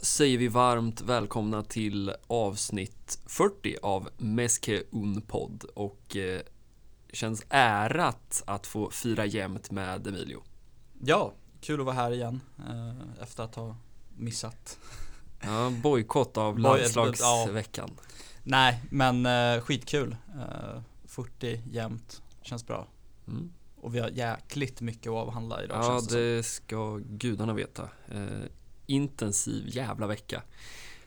Säger vi varmt välkomna till avsnitt 40 av Meske Un podd och eh, känns ärat att få fira jämt med Emilio. Ja, kul att vara här igen eh, efter att ha missat. Ja, bojkott av landslagsveckan. Nej, men eh, skitkul. Eh, 40 jämnt, känns bra. Mm. Och vi har jäkligt mycket att avhandla idag Ja, det, det ska gudarna veta. Intensiv jävla vecka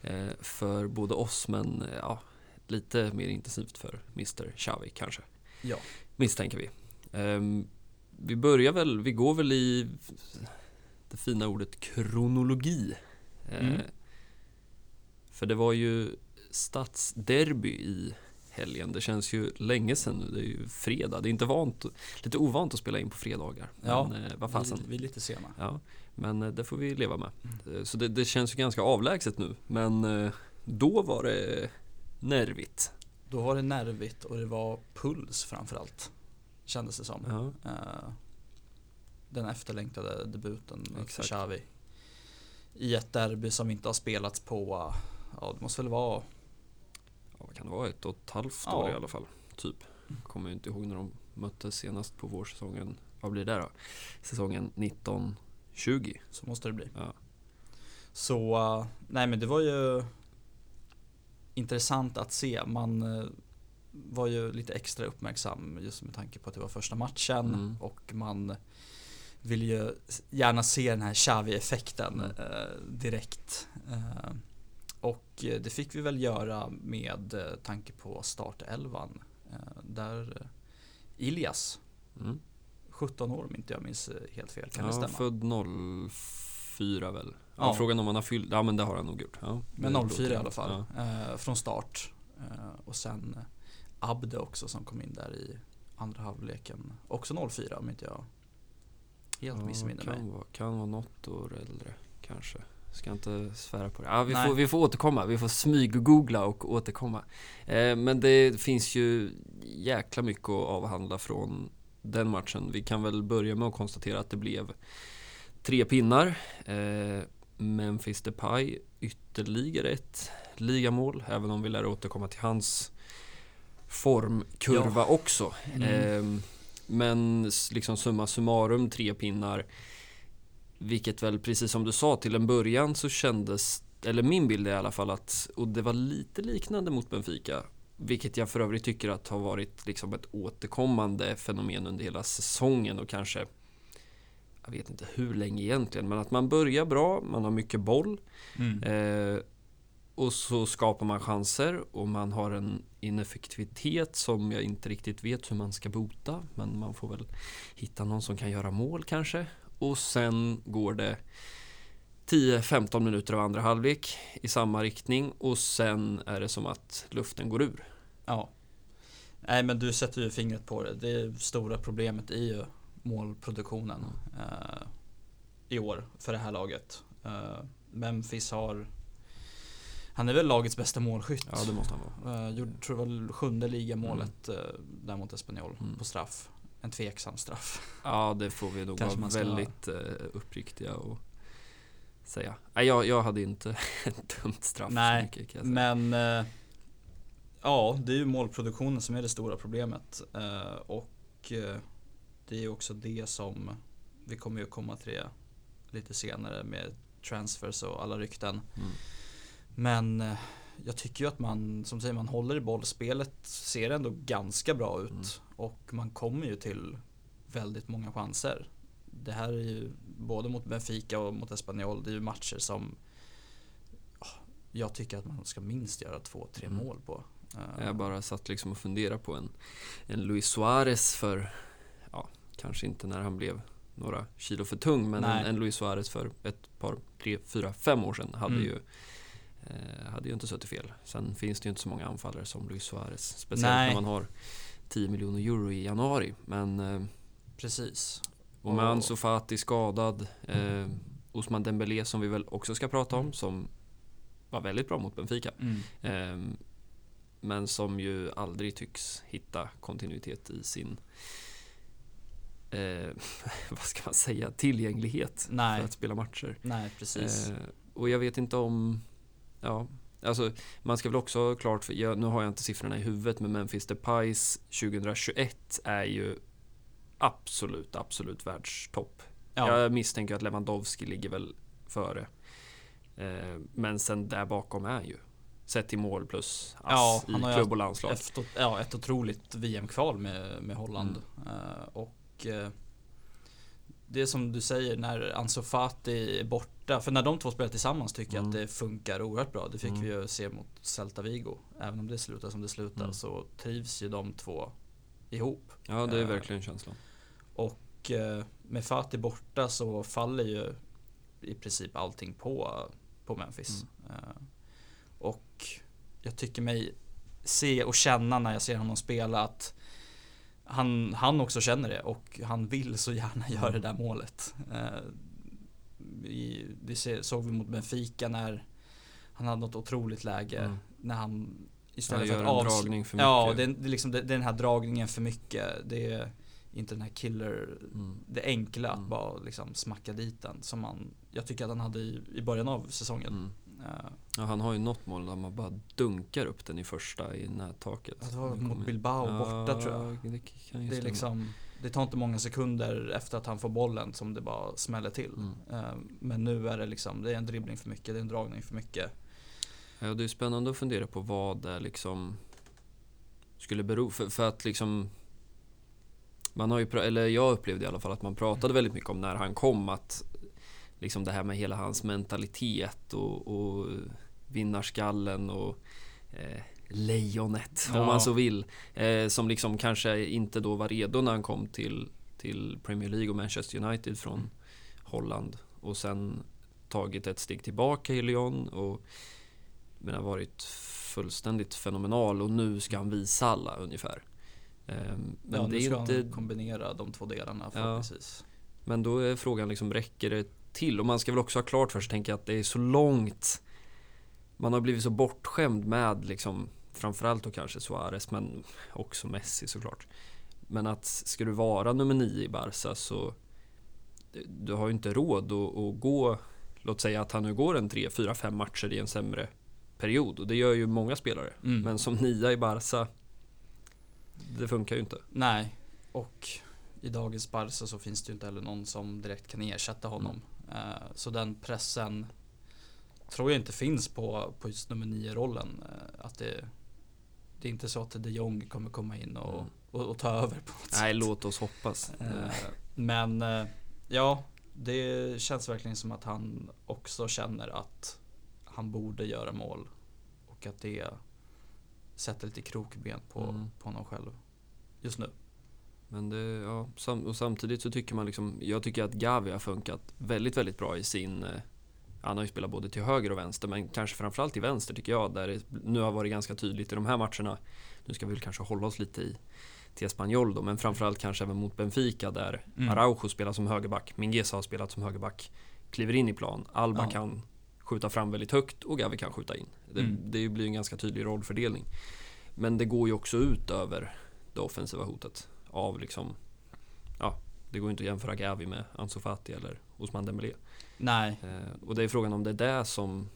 eh, för både oss men eh, ja, lite mer intensivt för Mr. Xavi kanske. Ja. Misstänker vi. Ehm, vi börjar väl, vi går väl i det fina ordet kronologi. Eh, Mm. För det var ju stadsderby i helgen. Det känns ju länge sedan nu. Det är ju fredag. Det är inte vant, lite ovant att spela in på fredagar. Ja, Men eh, vad vi, fasen. vi är lite sena. Ja, men eh, det får vi leva med. Eh, Så det, det känns ju ganska avlägset nu. Men eh, då var det nervigt. Då var det nervigt och det var puls framförallt. Kändes det som. Ja, den efterlängtade debuten för Exakt. Xavi. I ett derby som inte har spelats på, ja det måste väl vara ja, vad kan det vara? Ett och ett halvt Ja. år i alla fall. Typ. Kommer ju inte ihåg när de möttes senast på vårsäsongen. Vad blir det då? Säsongen 1920. Så måste det bli. Ja. Så, eh, nej men det var ju intressant att se. Man eh, var ju lite extra uppmärksam just med tanke på att det var första matchen Mm. och man vill ju gärna se den här Xavi-effekten Mm. eh, direkt. Eh, och det fick vi väl göra med eh, tanke på startelvan. Eh, där Ilias, Mm. 17 år om inte jag minns eh, helt fel, kan det Ja, stämma? född 04 väl? Ja. Ja. Frågan om han har fyllt, ja men det har han nog gjort. Ja, Men det 04 i alla fall. Ja. Eh, från start. Eh, och sen eh, Abde också som kom in där i andra halvleken. Också 04 om inte jag helt missminner mig. kan, vara, kan vara något år äldre kanske. Ska inte svära på det. Ja, vi, Nej. får, vi får återkomma. Vi får smyg-googla och återkomma. Eh, men det finns ju jäkla mycket att avhandla från den matchen. Vi kan väl börja med att konstatera att det blev tre pinnar. Eh, Memphis Depay ytterligare ett ligamål. Även om vi lär återkomma till hans formkurva också. Mm. Eh, men liksom summa summarum tre pinnar. Vilket väl precis som du sa till en början så kändes, eller min bild är i alla fall att, och det var lite liknande mot Benfica. Vilket jag för övrigt tycker att har varit liksom ett återkommande fenomen under hela säsongen och kanske jag vet inte hur länge egentligen, men att man börjar bra, man har mycket boll Mm. Eh, och så skapar man chanser och man har en ineffektivitet som jag inte riktigt vet hur man ska bota. Men man får väl hitta någon som kan göra mål kanske. Och sen går det 10-15 minuter av andra halvlek i samma riktning och sen är det som att luften går ur. Ja. Nej men du sätter ju fingret på det. Det stora problemet är ju målproduktionen eh, i år för det här laget. Eh, Memphis har Han är väl lagets bästa målskytt. Ja, det måste han vara. Eh, gjorde, tror jag var sjunde ligamålet eh, där mot Espanyol Mm. på straff. En tveksam straff. Ja, det får vi nog vara väldigt eh, uppriktiga och säga. Nej, jag, jag hade inte dumt straff Nej, så mycket kan jag säga. Men eh, Ja, det är ju målproduktionen som är det stora problemet. Eh, och eh, det är ju också det som vi kommer ju komma till det lite senare med transfers och alla rykten. Mm. Men eh, jag tycker ju att man, som säger, man håller i bollspelet, ser ändå ganska bra ut. Mm. Och man kommer ju till väldigt många chanser. Det här är ju både mot Benfica och mot Espanyol, det är ju matcher som ah, jag tycker att man ska minst göra två, tre Mm. mål på. Eh, Jag bara satt liksom och funderade på en, en Luis Suarez för, ja, kanske inte när han blev några kilo för tung, men en, en Luis Suarez för ett par, tre, fyra, fem år sedan hade Mm. ju eh, hade ju inte suttit fel. Sen finns det ju inte så många anfallare som Luis Suarez. Speciellt Nej. när man har 10 miljoner euro i januari. Men eh, Precis. Och med Och- Ansu Fati skadad, eh, Osman Dembélé som vi väl också ska prata om, som var väldigt bra mot Benfica. Mm. Ehm, men som ju aldrig tycks hitta kontinuitet i sin eh, vad ska man säga, tillgänglighet Nej. för att spela matcher. Nej, precis. Eh, och jag vet inte om... Ja, alltså man ska väl också ha klart för, jag, nu har jag inte siffrorna i huvudet, men Memphis Depays 2021 är ju absolut, absolut världstopp. Ja, Jag misstänker att Lewandowski ligger väl före. Eh, men sen där bakom är ju sett till mål plus ass Ja, i klubb och landslag. ett, ja, ett otroligt VM-kval med, med Holland. Mm. Eh, och eh, det är som du säger när Ansu Fati är borta. För när de två spelar tillsammans tycker jag Mm. att det funkar oerhört bra. Det fick Mm. vi ju se mot Celta Vigo. Även om det slutar som det slutar Mm. så trivs ju de två ihop. Ja, det är verkligen känslan. Och eh, med Fati borta så faller ju i princip allting på, på Memphis. Eh, och jag tycker mig se och känna när jag ser honom spela att han, han också känner det och han vill så gärna göra det där målet. Eh, det se- såg vi mot Benfica när han hade något otroligt läge. Mm. När han istället gör för att avsluta. Ja, det är, det, liksom, det, det är den här dragningen för mycket. Det är inte den här killer, Mm. det enkla att Mm. bara liksom smacka dit den som man, jag tycker att han hade i, i början av säsongen. Eh, Ja, han har ju något mål där man bara dunkar upp den i första i nättaket. det var mot Bilbao borta tror jag. Det Det är liksom, det tar inte många sekunder efter att han får bollen som det bara smäller till. Mm. Eh, Men nu är det liksom, det är en dribbling för mycket, det är en dragning för mycket. Ja, det är spännande att fundera på vad det liksom skulle bero för, för att liksom man har ju, eller jag upplevde i alla fall att man pratade väldigt mycket om när han kom att liksom det här med hela hans mentalitet och, och vinnarskallen och eh, lejonet Ja. om man så vill. Eh, som liksom kanske inte då var redo när han kom till, till Premier League och Manchester United från Mm. Holland och sen tagit ett steg tillbaka i Lyon och men har varit fullständigt fenomenal och nu ska han visa alla ungefär. Ehm, Men ja, det är ska inte kombinera de två delarna förhoppningsvis. men då är frågan liksom, räcker det till? Och man ska väl också ha klart för sig, tänka att det är så långt. Man har blivit så bortskämd med liksom, framförallt då kanske Suarez, men också Messi såklart. Men att ska du vara nummer nio i Barca så du har ju inte råd att, att gå, låt säga att han nu går en tre, fyra, fem matcher i en sämre period. Och det gör ju många spelare. Mm. Men som nia i Barca, det funkar ju inte. Nej, och i dagens Barca så finns det ju inte heller någon som direkt kan ersätta honom. Eh, Så den pressen tror jag inte finns på, på just nummer 9-rollen. Att det, det är inte så att de Jong kommer komma in och, Mm. och, och ta över på något Nej, sätt. låt oss hoppas. Eh, Men eh, ja, det känns verkligen som att han också känner att han borde göra mål. Och att det sätter lite krokben på, Mm. på honom själv just nu. Men det, ja, sam, och samtidigt så tycker man liksom, jag tycker att Gavi har funkat väldigt, väldigt bra i sin, eh, han har ju spelat både till höger och vänster, men kanske framförallt till vänster tycker jag, där det nu har varit ganska tydligt i de här matcherna. Nu ska vi väl kanske hålla oss lite i till Espanyol då, men framförallt kanske även mot Benfica där Mm. Araujo spelar som högerback, Mingueza har spelat som högerback, kliver in i plan, Alba Ja. kan skjuta fram väldigt högt och Gavi kan skjuta in. Det, Mm. det blir en ganska tydlig rollfördelning. Men det går ju också ut över det offensiva hotet av liksom, ja, det går inte att jämföra Gavi med Ansu Fati eller Osman Dembélé. Nej, Eh, och det är frågan om det är det som,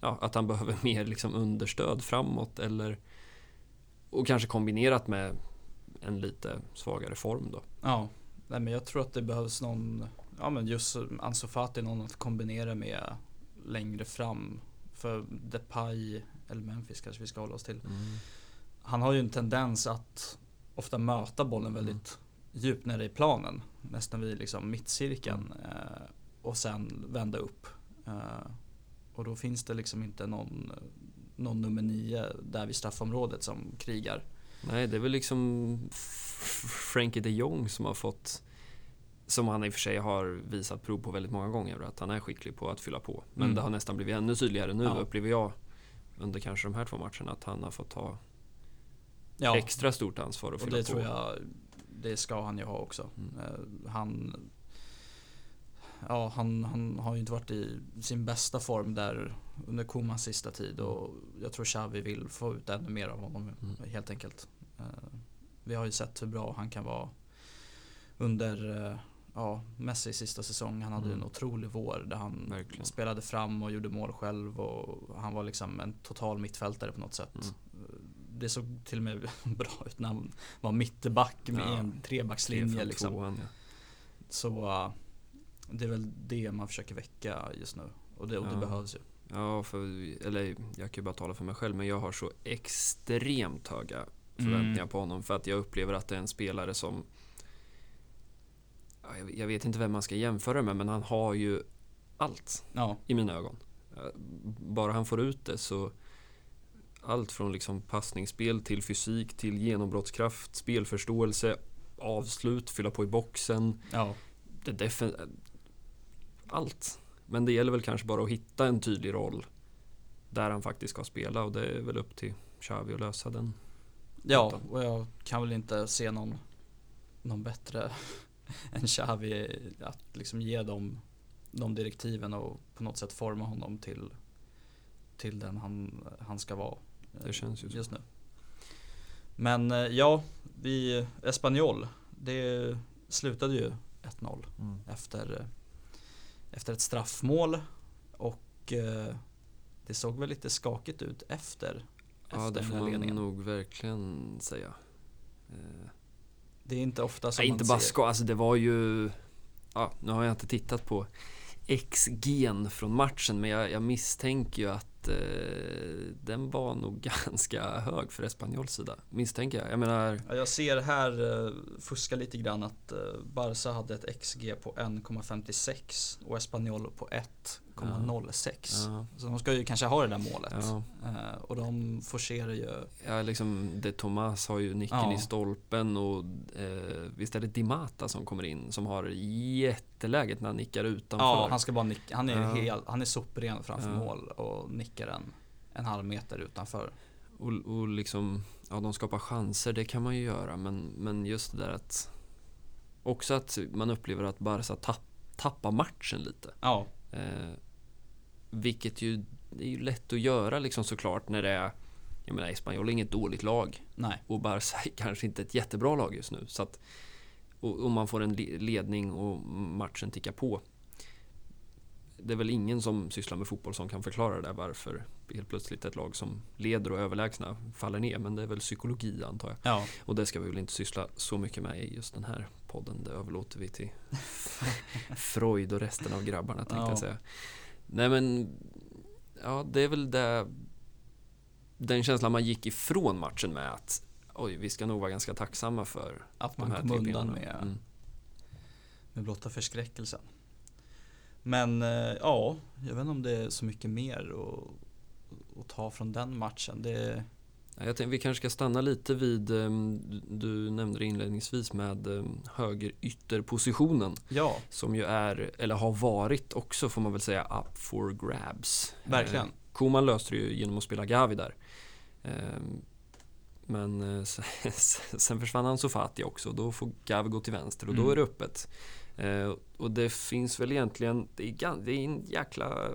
ja, att han behöver mer liksom understöd framåt eller, och kanske kombinerat med en lite svagare form då. ja. Nej men jag tror att det behövs någon, ja men just Ansu Fati, någon att kombinera med längre fram. För Depay, eller Memphis kanske vi ska hålla oss till. Han har ju en tendens att ofta möta bollen väldigt djupt nere i planen. Nästan vid liksom mittcirkeln. Eh, och sen vända upp. Eh, och då finns det liksom inte någon, någon nummer nio där vid straffområdet som krigar. Nej, det är väl liksom Frankie de Jong som har fått som han i och för sig har visat prov på väldigt många gånger att han är skicklig på att fylla på. Men Mm. det har nästan blivit ännu tydligare nu Ja. upplever jag under kanske de här två matcherna att han har fått ta Ja, extra stort ansvar att och fylla det på. tror jag, det ska han ju ha också. Mm. Eh, han, ja, han, han har ju inte varit i sin bästa form där under Komans sista tid och jag tror Xavi vill få ut ännu mer av honom Mm. helt enkelt. Eh, Vi har ju sett hur bra han kan vara under, eh, ja, Messi sista säsong. Han hade Mm. en otrolig vår där han Verkligen. spelade fram och gjorde mål själv och han var liksom en total mittfältare på något sätt. Mm. Det såg till och med bra ut när han var mittback med Ja. en Tre trebackslinje liksom. tvåan, ja. Så uh, det är väl det man försöker väcka just nu. Och det, och det Ja. behövs ju. Ja, för, eller jag kan ju bara tala för mig själv, men jag har så extremt höga förväntningar Mm. på honom för att jag upplever att det är en spelare som jag- vet inte vem man ska jämföra med, men han har ju allt Ja, i mina ögon. Bara han får ut det så allt från liksom passningsspel till fysik till genombrottskraft, spelförståelse, avslut, fylla på i boxen, ja, allt. Men det gäller väl kanske bara att hitta en tydlig roll där han faktiskt ska spela och det är väl upp till Xavi att lösa den. ja och jag kan väl inte se någon, någon bättre än Xavi att liksom ge dem de direktiven och på något sätt forma honom till, till den han, han ska vara. eh, Det känns ju så. just nu. Men eh, ja, vi, Espanyol, det slutade ju 1-0 efter, eh, efter ett straffmål och eh, det såg väl lite skakigt ut efter, Ja, efter det den får här man ledningen. nog verkligen säga. Eh, Det är inte ofta som Nej, man inte bara ser. ska, alltså det var ju... Ja, nu har jag inte tittat på XG'n från matchen, men jag, jag misstänker ju att eh, den var nog ganska hög för Espanyols sida. Misstänker jag. Jag menar, Ja, jag ser här, uh, fuska lite grann, att uh, Barca hade ett XG på 1,56 och Espanyol på 1,06. ja, Så de ska ju kanske ha det där målet. ja, Eh, och de forcerar ju, ja, liksom De Tomas har ju nicken Ja. i stolpen och eh, visst är det Dimata som kommer in som har jätteläget när han nickar utanför. ja han ska bara nicka, han är Ja. helt, han är sopren framför mål och nickar en, en halv meter utanför. Och, och liksom, ja de skapar chanser, det kan man ju göra. Men, men just det där att också att man upplever att Barca tapp, tappar matchen lite. Ja, Eh, vilket ju, det är ju lätt att göra liksom såklart när det är, jag menar Espanyol är inget dåligt lag nej, och Barca är kanske inte ett jättebra lag just nu. Så att, och, och man får en le- ledning och matchen tickar på. Det är väl ingen som sysslar med fotboll som kan förklara det där varför helt plötsligt ett lag som leder och överlägsna faller ner. Men det är väl psykologi antar jag. ja, Och det ska vi väl inte syssla så mycket med i just den här podden. Det överlåter vi till Freud och resten av grabbarna tänkte Ja. jag säga. Nej men, ja det är väl det, den känslan man gick ifrån matchen med att oj, vi ska nog vara ganska tacksamma för att de man här kom undan med, Mm. med blotta förskräckelsen. Men eh, ja, jag vet inte om det är så mycket mer att, att ta från den matchen. Det, Ja, Jag tänkte, vi kanske ska stanna lite vid, ehm, du- nämnde det inledningsvis med um, högerytterpositionen. ja, Som ju är, eller har varit också får man väl säga, up for grabs. Verkligen. Eh, Koman löste det ju genom att spela Gavi där. Eh, Men eh, sen- försvann Ansu Fati också. Då får Gavi gå till vänster och då Mm. är det öppet. Eh, Och det finns väl egentligen, det är, en jäkla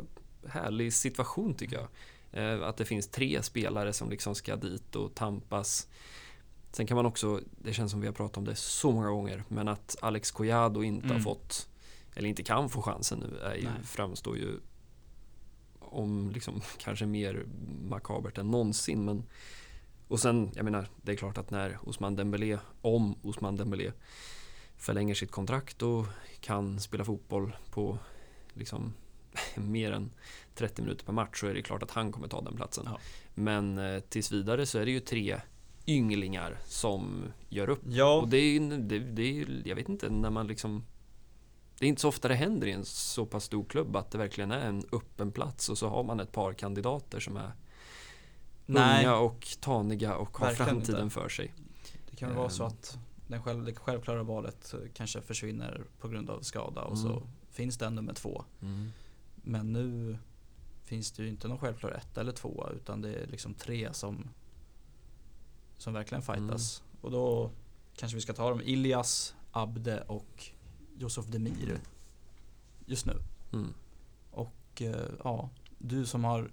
härlig situation tycker jag. Eh, Att det finns tre spelare som liksom ska dit och tampas. Sen kan man också, det känns som vi har pratat om det så många gånger, men att Alex Collado inte har Mm. fått, eller inte kan få chansen nu, är ju, framstår ju om liksom kanske mer makabert än någonsin. Men, och sen, jag menar, det är klart att när Osman Dembélé, om Osman Dembélé förlänger sitt kontrakt och kan spela fotboll på liksom mer än 30 minuter per match så är det klart att han kommer ta den platsen. Ja. Men eh, tills vidare så är det ju tre ynglingar som gör upp. ja, Och det är det, det är jag vet inte, när man liksom Det är inte så ofta det händer i en så pass stor klubb att det verkligen är en öppen plats och så har man ett par kandidater som är nej, unga och taniga och har Verkligen framtiden inte. för sig. det kan väl vara så ehm. att den själv, det självklara valet eh, kanske försvinner på grund av skada och Mm. så finns det en nummer två. Men nu finns det ju inte någon självklar ett eller två utan det är liksom tre som som verkligen fightas. Mm. Och då kanske vi ska ta dem. Ilias, Abde och Josef Demir just nu. Mm. Och eh, ja, du som har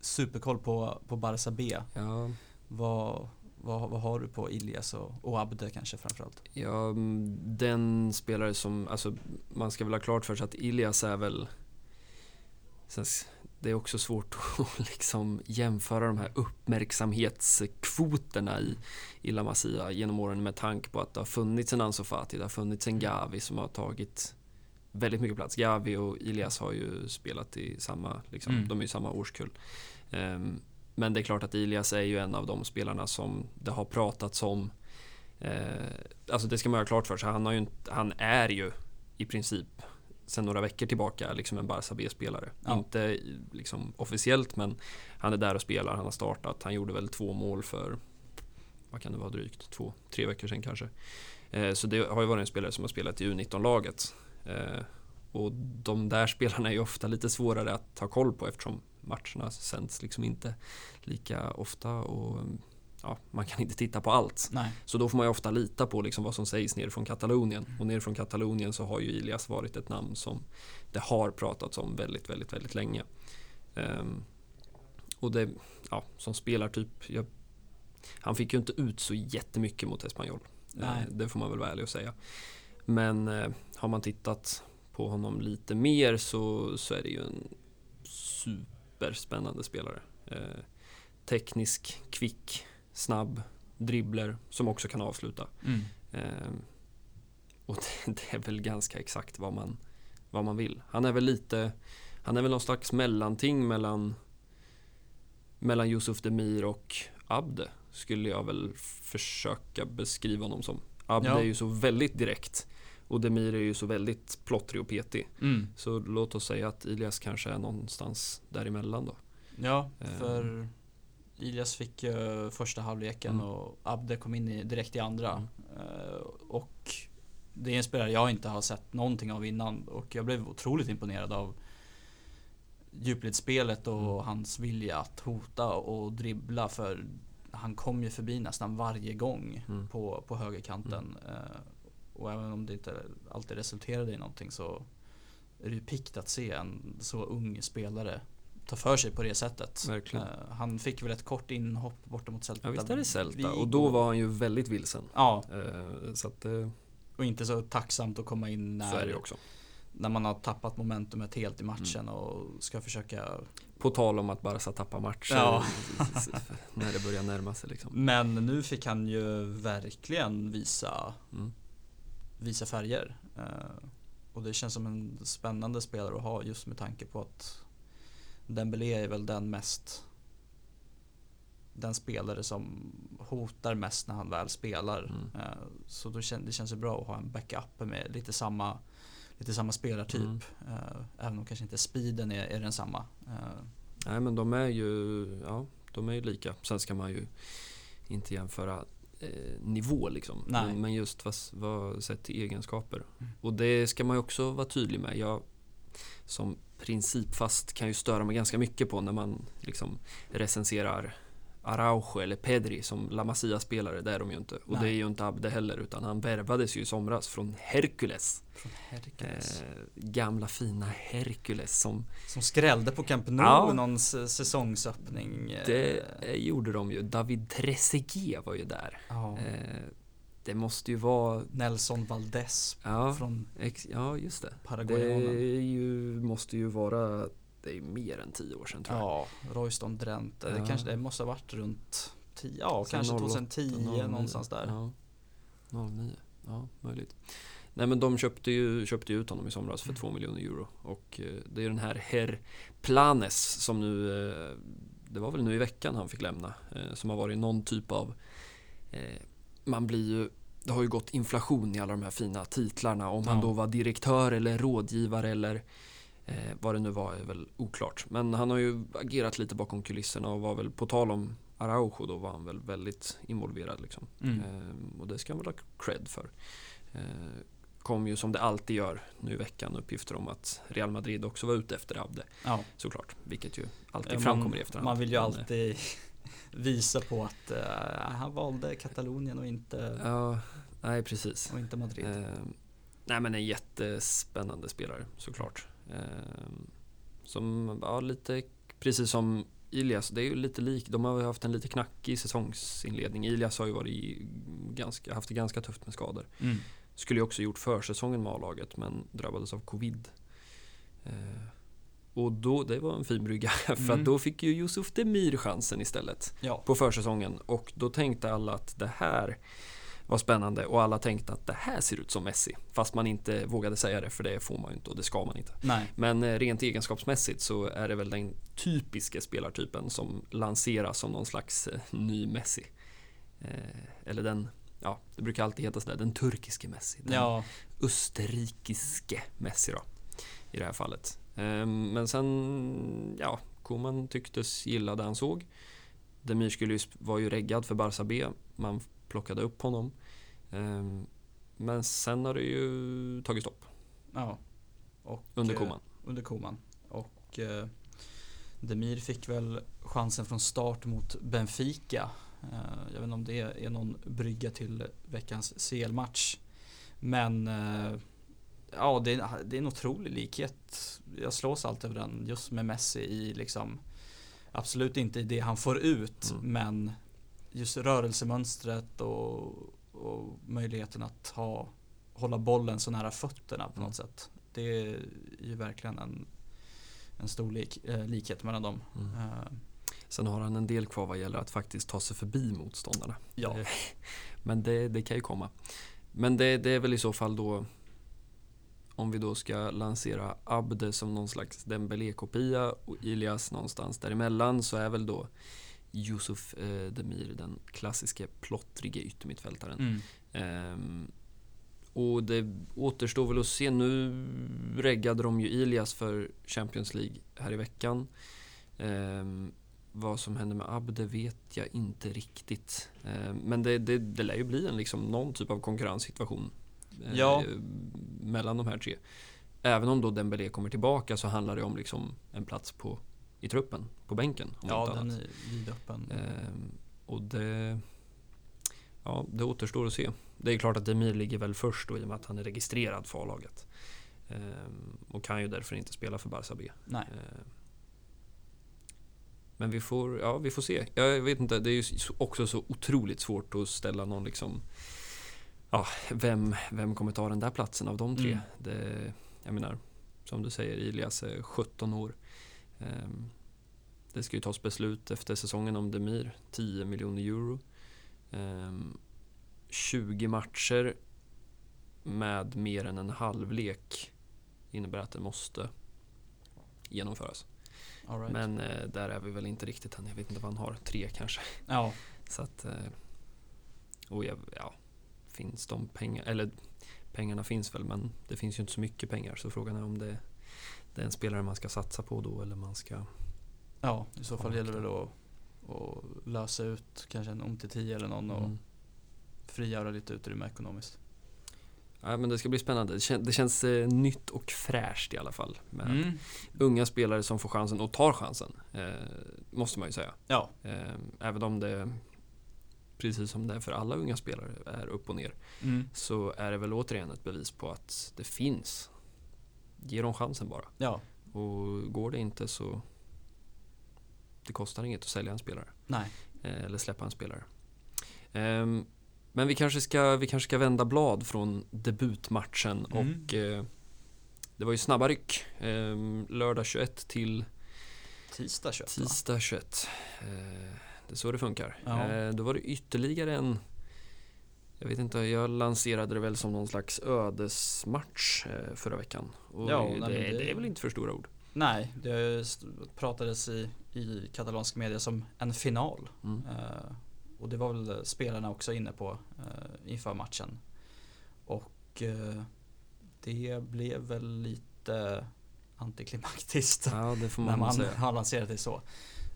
superkoll på, på Barca B. Ja, Vad, vad, vad har du på Ilias och, och Abde kanske framförallt? Ja, mm, den spelare som, alltså man ska väl ha klart för sig att Ilias är väl sen, det är också svårt att liksom jämföra de här uppmärksamhetskvoterna i, i La Masia genom åren med tanke på att det har funnits en Ansu Fati, det har funnits en Gavi som har tagit väldigt mycket plats. Gavi och Ilias har ju spelat i samma, liksom, Mm. de är ju samma årskull. Ehm, men det är klart att Ilias är ju en av de spelarna som det har pratats om. Eh, alltså det ska man ha klart för sig. Han, har ju inte, han är ju i princip sen några veckor tillbaka liksom en Barca B-spelare. Ja. Inte liksom officiellt men han är där och spelar. Han har startat. Han gjorde väl två mål för vad kan det vara drygt? Två, tre veckor sedan kanske. Eh, så det har ju varit en spelare som har spelat i U19-laget. Eh, och de där spelarna är ju ofta lite svårare att ta koll på eftersom matcherna sänds liksom inte lika ofta och ja, man kan inte titta på allt. Nej. Så då får man ju ofta lita på liksom vad som sägs nerifrån Katalonien. Och nerifrån Katalonien så har ju Ilias varit ett namn som det har pratats om väldigt, väldigt, väldigt länge. Ehm, och det, ja, som spelartyp, jag, han fick ju inte ut så jättemycket mot Espanyol. Nej. Eh, det får man väl vara ärlig och säga. Men eh, har man tittat på honom lite mer så, så är det ju en superspännande spelare. Eh, teknisk, kvick, snabb, dribbler som också kan avsluta. Mm. Eh, och det, det är väl ganska exakt vad man, vad man vill. Han är väl lite, han är väl någon slags mellanting mellan mellan Yusuf Demir och Abde skulle jag väl försöka beskriva honom som. Abde Ja. är ju så väldigt direkt och Demir är ju så väldigt plottrig och petig. Mm. Så låt oss säga att Ilias kanske är någonstans däremellan då. Ja, Eh. för Ilias fick ju första halvleken Mm. och Abde kom in i, direkt i andra. Mm. Eh, och det är en spelare jag inte har sett någonting av innan och jag blev otroligt imponerad av djupledsspelet och Mm. hans vilja att hota och dribbla för han kom ju förbi nästan varje gång Mm. på, på högerkanten. Eh, och även om det inte alltid resulterade i någonting så är det ju pikt att se en så ung spelare ta för sig på det sättet. Verkligen. Eh, han fick väl ett kort inhopp borta mot Celta. Ja visst är det Celta och då var han ju väldigt vilsen. Ja, Eh, Så att det, och inte så tacksamt att komma in när, när man har tappat momentumet helt i matchen Mm. och ska försöka På tal om att Barca tappar matcher Ja. när det börjar närma sig liksom. Men nu fick han ju verkligen visa, Mm. Visa färger. Eh, och det känns som en spännande spelare att ha just med tanke på att Dembélé är väl den mest den spelare som hotar mest när han väl spelar. Mm. Eh, Så då kän, det känns ju bra att ha en backup med lite samma, lite samma spelartyp. Mm. Eh, Även om kanske inte speeden är, är densamma. Nej men de är ju, ja, de är ju lika. Sen ska man ju inte jämföra eh, nivå liksom. Nej. Men, just vad, vad sett till egenskaper. Mm. Och det ska man ju också vara tydlig med. Jag som principfast kan ju störa mig ganska mycket på när man liksom recenserar Araujo eller Pedri som La Masia-spelare, det är de ju inte. Och Nej. det är ju inte Abde heller, utan han värvades ju i somras från Hercules. från Hercules. Eh, gamla fina Hercules som Som skrällde på Camp Nou Ja. någon säsongsöppning. eh, Det eh, gjorde de ju. David Trezeguet var ju där. ja. Eh, det måste ju vara... Nelson Valdez Ja, från ex, ja just det. Det Paraguayanen. är ju, måste ju vara... Det är mer än tio år sedan tror jag. Ja, Royston Drenthe. Det Ja. kanske det måste ha varit runt 10, ja Sen kanske 08, 2010 09. någonstans där. Ja, 09. Ja, möjligt. Nej men de köpte ju, köpte ju ut honom i somras för Mm. 2 miljoner euro. Och eh, det är den här Herr Planes som nu... eh, Det var väl nu i veckan han fick lämna. eh, Som har varit någon typ av... Man blir ju... Det har ju gått inflation i alla de här fina titlarna. Om han Ja. då var direktör eller rådgivare eller eh, vad det nu var är väl oklart. Men han har ju agerat lite bakom kulisserna och var väl på tal om Araujo då var han väl väldigt involverad liksom. Mm. Ehm, och det ska han väl ha cred för. Ehm, kom ju som det alltid gör nu i veckan uppgifter om att Real Madrid också var ute efter Abde Ja. såklart. Vilket ju alltid man, framkommer i efterhand. Man vill ju eh, alltid visa på att eh, han valde Katalonien och inte, Ja, nej precis. och inte Madrid. Ehm, nej men en jättespännande spelare såklart. Ehm, som, ja lite precis som Ilias, det är ju lite lik, de har haft en lite knackig säsongsinledning. Ilias har ju varit ganska, haft det ganska tufft med skador. Mm. Skulle ju också gjort försäsongen med A-laget men drabbades av covid. Eh, och då, det var en fin brygga för Mm. att då fick ju Yusuf Demir chansen istället Ja. på försäsongen och då tänkte alla att det här var spännande och alla tänkte att det här ser ut som Messi. Fast man inte vågade säga det för det får man ju inte och det ska man inte. Nej. Men eh, rent egenskapsmässigt så är det väl den typiska spelartypen som lanseras som någon slags eh, ny Messi. Eh, eller den, ja det brukar alltid heta sådär, den turkiske Messi. Den Ja. österrikiske Messi då. I det här fallet. Eh, men sen, ja, Koman tycktes gilla det han såg. Demir skulle ju, var ju reggad för Barca B. Man plockade upp honom. Eh, men sen har det ju tagit stopp ja. Och, under eh, Koman. under Koman. Och eh, Demir fick väl chansen från start mot Benfica. Eh, jag vet inte om det är någon brygga till veckans CL-match. Men eh, ja, det är, det är en otrolig likhet. Jag slås alltid över den just med Messi i liksom Absolut inte i det han får ut Mm. men just rörelsemönstret och, och möjligheten att ha hålla bollen så nära fötterna på Mm. något sätt. Det är ju verkligen en, en stor lik, eh, likhet mellan dem. Mm. Eh, Sen har han en del kvar vad gäller att faktiskt ta sig förbi motståndarna. ja, Men det, det kan ju komma. Men det, det är väl i så fall då om vi då ska lansera Abde som någon slags Dembélé-kopia och Ilias någonstans däremellan så är väl då Yusuf eh, Demir den klassiska plottrige yttermittfältaren. mm, Ehm, och det återstår väl att se. Nu reggade de ju Ilias för Champions League här i veckan. Ehm, vad som händer med Abde vet jag inte riktigt. Ehm, men det, det, det lär ju bli en liksom någon typ av konkurrenssituation eh, Ja. mellan de här tre. Även om då Dembélé kommer tillbaka så handlar det om liksom en plats på, i truppen, på bänken. Om ja den annat. är vidöppen. Ehm, och det, ja, det återstår att se. Det är klart att Demir ligger väl först då i och med att han är registrerad för A-laget. Ehm, och kan ju därför inte spela för Barca B. Nej. Ehm, men vi får, ja, vi får se. Jag vet inte, det är ju så- också så otroligt svårt att ställa någon liksom Ja, vem, vem kommer ta den där platsen av de tre? Mm. Det, jag menar, som du säger, Ilias är 17 år. Ehm, det ska ju tas beslut efter säsongen om Demir, 10 miljoner euro. Ehm, 20 matcher med mer än en halvlek innebär att det måste genomföras. Right. Men eh, där är vi väl inte riktigt än. Jag vet inte vad han har, tre kanske. ja, Så att, eh, och jag, ja, finns de pengar, eller pengarna finns väl men det finns ju inte så mycket pengar så frågan är om det, det är en spelare man ska satsa på då eller man ska ja, i så fall gäller det väl att, att lösa ut kanske en om till 10 eller någon och mm. frigöra lite utrymme ekonomiskt. Ja, men det ska bli spännande. Det, kän, det känns eh, nytt och fräscht i alla fall. Med Mm. unga spelare som får chansen och tar chansen. Eh, måste man ju säga. Ja, Eh, även om det, precis som det är för alla unga spelare, är upp och ner. mm. Så är det väl återigen ett bevis på att det finns. Ge dem chansen bara. ja, Och går det inte så det kostar inget att sälja en spelare. nej. Eh, eller släppa en spelare. Ehm, men vi kanske, ska, vi kanske ska vända blad från debutmatchen Mm. och eh, det var ju snabba ryck. Ehm, lördag 21 till Tisdag 21 va? tisdag 21. Eh, det är så det funkar. Ja. Eh, då var det ytterligare en jag vet inte, jag lanserade det väl som någon slags ödesmatch eh, förra veckan. Och Ja, det, nej, det... det- är väl inte för stora ord. Nej, det pratades i, i katalansk media som en final. Mm. Eh, och det var väl spelarna också inne på eh, inför matchen. Och eh, det blev väl lite antiklimaktiskt Ja, får när man, man har lanserat det så.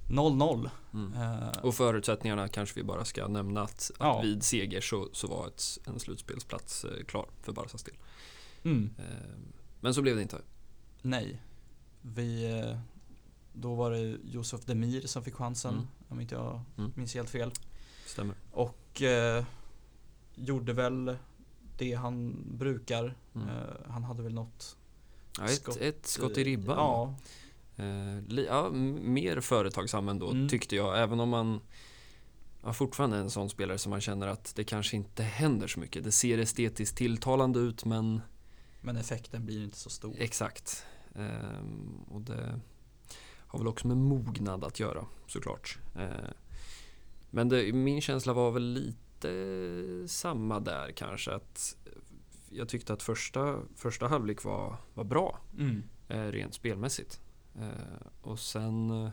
0-0. Mm. Eh, Och förutsättningarna kanske vi bara ska nämna att, att Ja. vid seger så, så var ett, en slutspelsplats eh, klar för Barcas del. mm, Eh, men så blev det inte. nej. Vi, då var det Josef Demir som fick chansen. Mm. Om inte jag Mm. minns helt fel. Stämmer. Och eh, gjorde väl det han brukar. Mm. Eh, han hade väl något Ja, ett, skott, ett skott i ribban. Ja, Eh, ja, mer företagsam ändå Mm. tyckte jag. Även om man ja, fortfarande är en sån spelare som man känner att det kanske inte händer så mycket. Det ser estetiskt tilltalande ut men Men effekten blir inte så stor. exakt. Ehm, och det har väl också med mognad att göra såklart. Eh, men det, min känsla var väl lite samma där kanske. att Jag tyckte att första, första halvlek var, var bra. Mm. eh, rent spelmässigt. Eh, och sen, eh,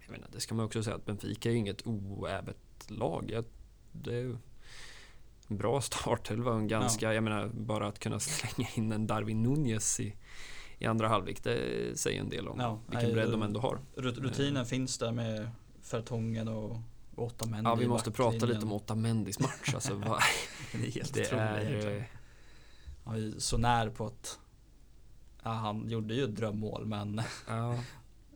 jag menar, det ska man också säga att Benfica är inget oävet lag. Det är en bra startelva och en ganska, jag menar, bara att kunna slänga in en Darwin Nunez i, i andra halvlek, det säger en del om Ja, vilken bredd de ändå har. Rut- Rutinen finns där med Fertongen och män Ja, vi måste prata lite om Otamendis match. Alltså, Det är helt det otroligt är... eh, ju så när på att ja, han gjorde ju ett drömmål men Ja,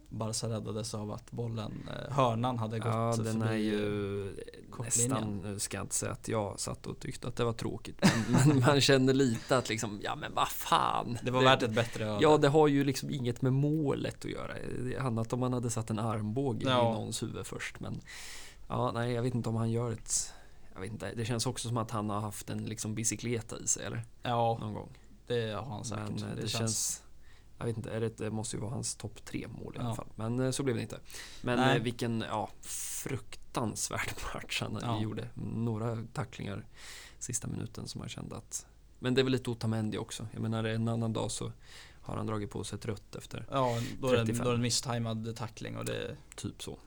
Barca räddades av att bollen, eh, hörnan hade gått ja, den förbi är ju kortlinjen. nästan, nu ska jag inte säga att jag satt och tyckte att det var tråkigt. Men, man känner lite att liksom, ja men vad fan. Det var värt ett bättre öde. Ja, det har ju liksom inget med målet att göra. Det annat om man hade satt en armbåge Ja. i någons huvud först. Men ja, nej, jag vet inte om han gör ett... Jag vet inte, det känns också som att han har haft en liksom bicykleta i sig, eller? ja, Någon gång. Det har han säkert. Men eh, det, känns... Jag vet inte, är det, det måste ju vara hans topp tre mål i alla Ja. fall. Men eh, så blev det inte. Men Nej. eh, vilken, ja, fruktansvärd match han Ja. gjorde. Några tacklingar sista minuten som man kände att... Men det är väl lite Otamendi också. Jag menar, en annan dag så har han dragit på sig ett rött efter Ja, då är, det, 35. då är det en misstajmad tackling och det typ så.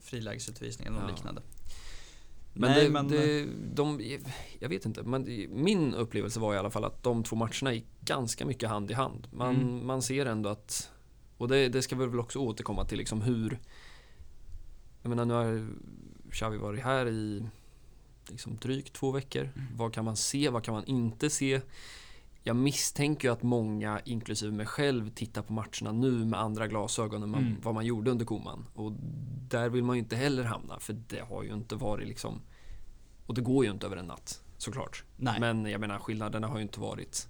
frilägesutvisning eller Ja. liknande. Men, Nej, det, men- det, de, jag vet inte, men min upplevelse var i alla fall att de två matcherna gick ganska mycket hand i hand. Man, Mm. man ser ändå att, och det, det ska vi väl också återkomma till, liksom hur... Jag menar, nu har Xavi varit här i liksom drygt två veckor. Mm. Vad kan man se, vad kan man inte se? Jag misstänker ju att många, inklusive mig själv, tittar på matcherna nu med andra glasögon än man, Mm. vad man gjorde under Koman. Och där vill man ju inte heller hamna, för det har ju inte varit liksom... Och det går ju inte över en natt, såklart. Nej. Men jag menar, skillnaderna har ju inte varit,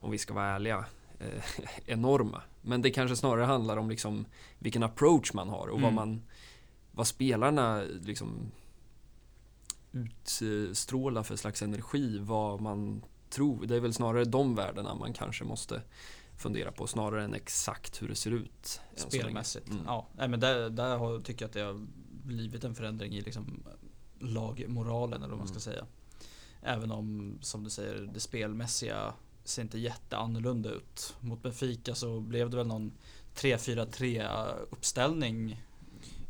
om vi ska vara ärliga, eh, enorma. Men det kanske snarare handlar om liksom vilken approach man har och vad Mm. man... Vad spelarna liksom utstrålar för slags energi, vad man tror. Det är väl snarare de värdena man kanske måste fundera på snarare än exakt hur det ser ut. Spelmässigt. Mm. Ja, nej, men där, där har, tycker jag att det har blivit en förändring i liksom lagmoralen eller vad man ska Mm. säga. Även om, som du säger, det spelmässiga ser inte jätteannorlunda ut. Mot Benfica så blev det väl någon 3-4-3 uppställning.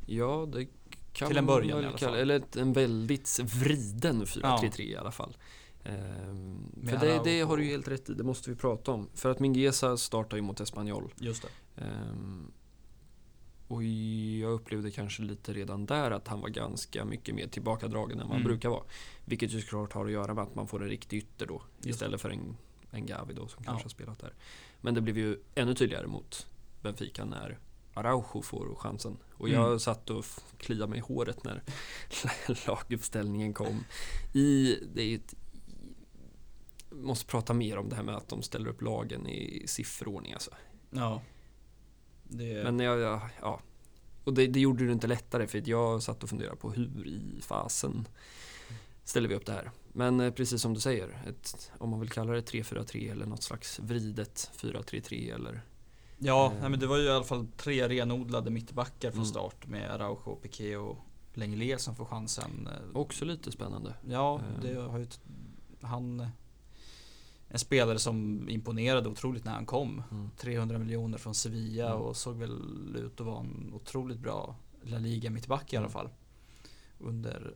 Ja, det kan Till en början i alla fall. Eller en väldigt vriden 4-3-3 i alla fall. Ehm, för det, det har du ju helt rätt i, det måste vi prata om. För att Mingueza startar ju mot Espanyol. Just det. Ehm, och jag upplevde kanske lite redan där att han var ganska mycket mer tillbakadragen än vad han Mm. brukar vara. Vilket ju såklart har att göra med att man får en riktig ytter då. Istället för en, en Gavi då som kanske Ja. har spelat där. Men det blev ju ännu tydligare mot Benfica när Araujo får chansen. Och jag Mm. satt och kliade mig i håret när laguppställningen kom. I, det är ju ett, måste prata mer om det här med att de ställer upp lagen i sifferordning alltså. Ja. Det, Men jag, jag, ja. Och det, det gjorde det inte lättare för jag satt och funderade på hur i fasen ställer vi upp det här. Men eh, precis som du säger, ett, om man vill kalla det 3-4-3 eller något slags vridet 4-3-3 eller ja, eh. nej, men det var ju i alla fall tre renodlade mittbackar från Mm. start med Araujo, Piqué och Lenglet som får chansen. Eh, också lite spännande. Ja, Eh. det har ju... Han... En spelare som imponerade otroligt när han kom. Mm. 300 miljoner från Sevilla Mm. och såg väl ut att vara en otroligt bra La Liga mittback i alla Mm. fall. Under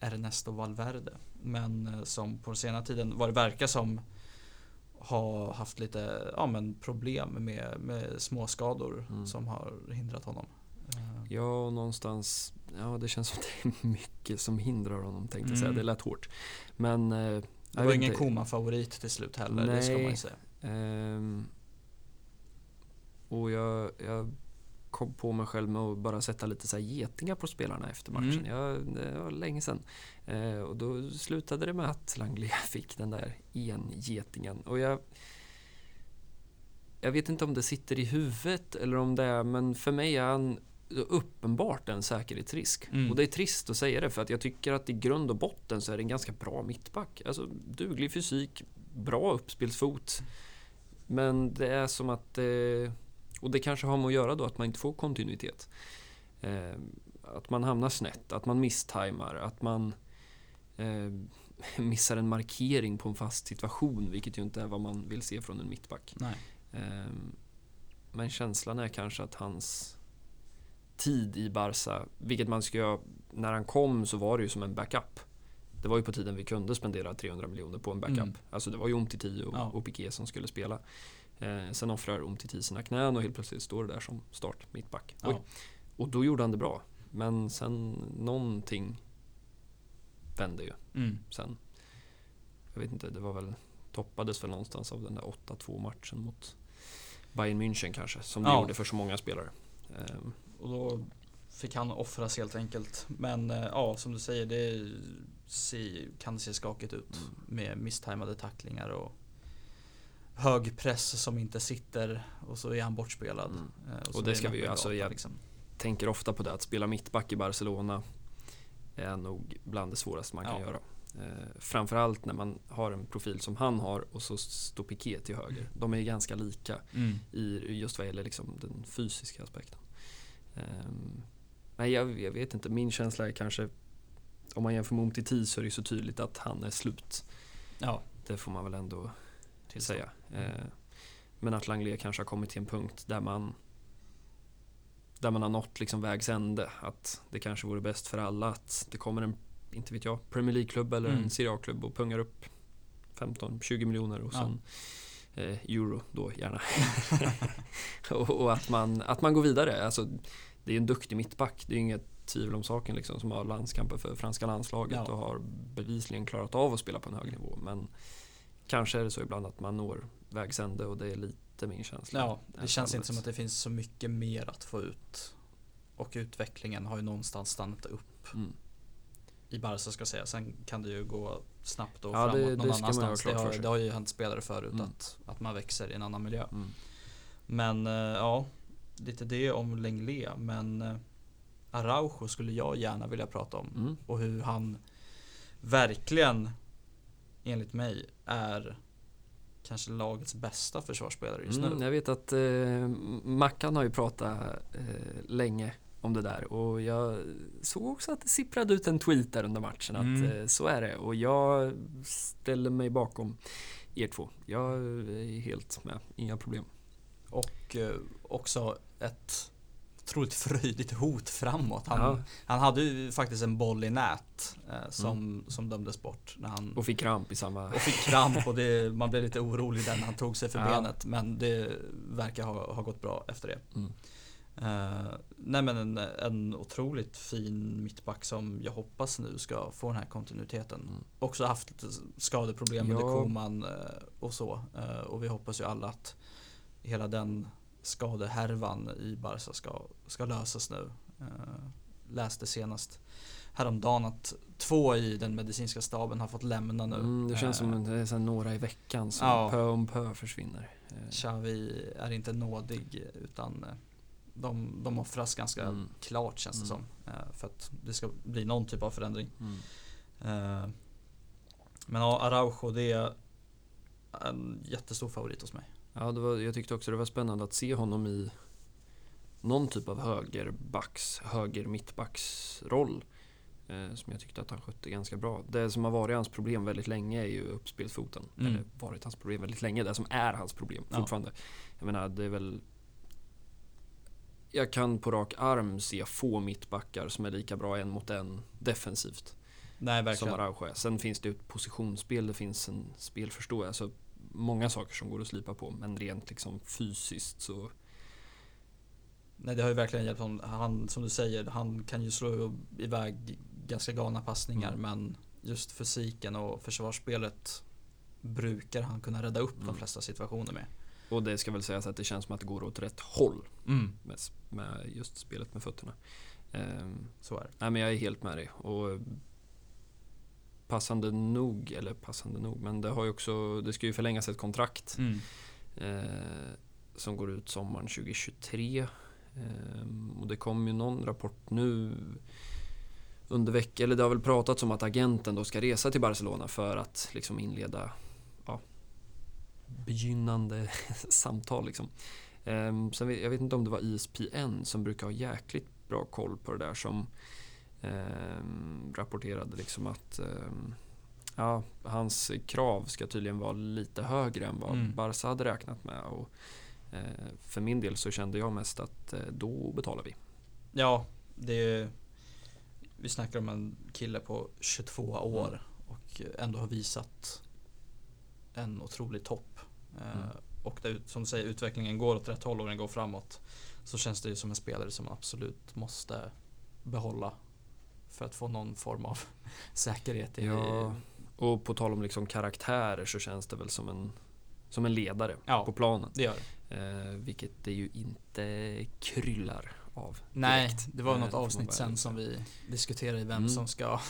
Ernesto Valverde. Men eh, som på senare tiden, vad det verkar som, har haft lite ja, men problem med, med småskador Mm. som har hindrat honom. Eh, Ja, och någonstans, ja det känns som det är mycket som hindrar honom tänkte jag säga. Mm. Det lät hårt. Men... Det jag var ingen. Koma-favorit till slut heller, det ska man ju Nej. säga. Ehm, och jag, jag kom på mig själv med att bara sätta lite så getingar på spelarna efter matchen. Mm. Jag, det var länge sedan. Eh, och då slutade det med att Langley fick den där engetingen. Och jag... jag vet inte om det sitter i huvudet eller om det är, men för mig är han uppenbart en säkerhetsrisk. Mm. Och det är trist att säga det för att jag tycker att i grund och botten så är det en ganska bra mittback. Alltså duglig fysik, bra uppspelsfot. Men det är som att eh, och det kanske har med att göra då att man inte får kontinuitet. Eh, att man hamnar snett, att man misstajmar, att man eh, missar en markering på en fast situation, vilket ju inte är vad man vill se från en mittback. Men känslan är kanske att hans tid i Barca, vilket man ska när han kom så var det ju som en backup. Det var ju på tiden vi kunde spendera 300 miljoner på en backup. Mm. Alltså det var ju Umtiti och, Ja. och Piqué som skulle spela. Eh, sen offrar Umtiti sina knän och helt plötsligt står det där som start mittback. Ja. Och då gjorde han det bra. Men sen någonting vände ju Mm. sen. Jag vet inte, det var väl toppades väl någonstans av den där 8-2 matchen mot Bayern München kanske, som det Ja. gjorde för så många spelare. Ehm, Och då fick han offras helt enkelt. Men eh, ja, som du säger, det se, kan se skakigt ut. Mm. Med misstajmade tacklingar och hög press som inte sitter och så är han bortspelad. Mm. Eh, Och så det ska vi ju- alltså, jag- liksom. tänker ofta på det, att spela mittback i Barcelona är nog bland det svåraste man kan Ja. göra. Eh, framförallt när man har en profil som han har och så står Piqué till höger. De är ju ganska lika Mm. i just vad gäller liksom den fysiska aspekten. Ehm, nej, jag, jag vet inte. Min känsla är kanske, om man jämför med Umtiti så är det så tydligt att han är slut. Ja, Det får man väl ändå till säga. Eh, men att Langley kanske har kommit till en punkt där man där man har nått liksom vägs ände. Att det kanske vore bäst för alla att det kommer en, inte vet jag, Premier League-klubb eller Mm. en Serie A-klubb och pungar upp 15-20 miljoner och Ja. sen eh, euro då gärna. och, och att, man, att man går vidare. Alltså, det är en duktig mittback, det är inget tvivel om saken liksom, som har landskamper för franska landslaget Ja. och har bevisligen klarat av att spela på en hög nivå. Men kanske är det så ibland att man når vägs ände och det är lite min känsla. Ja, det än känns inte som att det finns så mycket mer att få ut. Och utvecklingen har ju någonstans stannat upp Mm. i Barca ska jag säga. Sen kan det ju gå snabbt och Ja, det- framåt det någon ha annanstans. Det, har, det har ju hänt spelare förut Mm. att, att man växer i en annan miljö. Mm. Men eh, ja, lite det om Lenglet. Men eh, Araujo skulle jag gärna vilja prata om. Mm. Och hur han verkligen, enligt mig, är kanske lagets bästa försvarsspelare just Mm, nu. jag vet att eh, Mackan har ju pratat eh, länge om det där och jag såg också att det sipprade ut en tweet där under matchen att Mm. eh, så är det och jag ställer mig bakom er två. Jag är helt med, inga problem. Och eh, också ett otroligt fröjdigt hot framåt. Han, Ja. han hade ju faktiskt en boll i nät eh, som, som dömdes bort. När han, Mm. Och fick kramp i samma... och fick kramp och det, man blev lite orolig där när han tog sig för Ja. benet. Men det verkar ha, ha gått bra efter det. Mm. Eh, nej men en, en otroligt fin mittback som jag hoppas nu ska få den här kontinuiteten. Mm. Också haft lite skadeproblem under Ja. Koman eh, och så. Eh, och vi hoppas ju alla att hela den skadehärvan i Barca ska, ska lösas nu. Eh, läste senast häromdagen att två i den medicinska staben har fått lämna nu. Mm, det känns som en, det är några i veckan som Ja. pö om pö försvinner. Xavi är inte nådig utan de, de offras ganska Mm. klart känns det Mm. som. eh, För att det ska bli någon typ av förändring. Mm. Eh, Men ja, Araujo det är en jättestor favorit hos mig. Ja, det var, jag tyckte också det var spännande att se honom i någon typ av högerbacks, höger mittbacksroll. Eh, som jag tyckte att han skötte ganska bra. Det som har varit hans problem väldigt länge är ju uppspelsfoten. Mm. Eller varit hans problem väldigt länge. Det som är hans problem Ja. fortfarande. Jag menar, det är väl... Jag kan på rak arm se få mittbackar som är lika bra en mot en defensivt. Nej, Som verkligen. Araujo är. Sen finns det ett positionsspel, det finns en spelförståelse. Alltså många saker som går att slipa på. Men rent liksom fysiskt så... Nej, det har ju verkligen hjälpt honom. Han, som du säger, han kan ju slå iväg ganska galna passningar Mm. men just fysiken och försvarsspelet brukar han kunna rädda upp de Mm. flesta situationer med. Och det ska väl sägas att det känns som att det går åt rätt håll Mm. med, med just spelet med fötterna. Ehm, Så är det. nej men jag är helt med dig. Och passande nog, eller passande nog, men det har ju också, det ska ju förlängas ett kontrakt. Mm. Eh, som går ut sommaren 2023. Ehm, och det kom ju någon rapport nu under veckan, eller det har väl pratats om att agenten då ska resa till Barcelona för att liksom inleda begynnande samtal. Liksom. Um, sen jag vet inte om det var ISPN som brukar ha jäkligt bra koll på det där som um, rapporterade liksom att um, ja, hans krav ska tydligen vara lite högre än vad mm. Barca hade räknat med. Och, uh, för min del så kände jag mest att uh, då betalar vi. Ja, det är, vi snackar om en kille på 22 år mm. och ändå har visat en otrolig topp. Eh, mm. Och det, som du säger, utvecklingen går åt rätt håll och den går framåt. Så känns det ju som en spelare som man absolut måste behålla. För att få någon form av säkerhet i... Ja, och på tal om liksom karaktärer så känns det väl som en, som en ledare ja, på planen. Det gör det. Eh, vilket det ju inte kryllar av. Nej, direkt. det var något avsnitt sen som vi diskuterade vem mm. som ska...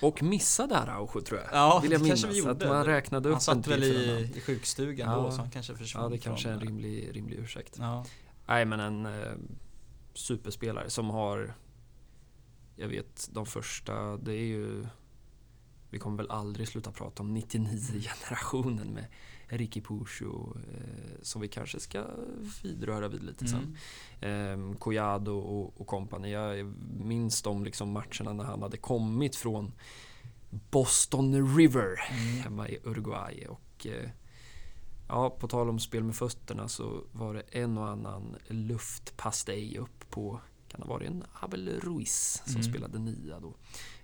Och missade Araujo tror jag. Ja, vill jag det kanske vi gjorde. Att man räknade upp han satt väl i, i sjukstugan ja. då, så han kanske försvann. Ja, det kanske är en rimlig, rimlig ursäkt. Ja. Nej, men en eh, superspelare som har... Jag vet, de första, det är ju... Vi kommer väl aldrig sluta prata om 99-generationen med Ricky Pucho eh, som vi kanske ska vidröra vid lite sen. Mm. Eh, Collado och, och kompani. Jag minns de liksom matcherna när han hade kommit från Boston River mm. hemma i Uruguay. Och, eh, ja, på tal om spel med fötterna så var det en och annan luftpastej upp på kan det ha varit en Abel Ruiz som mm. spelade nia då.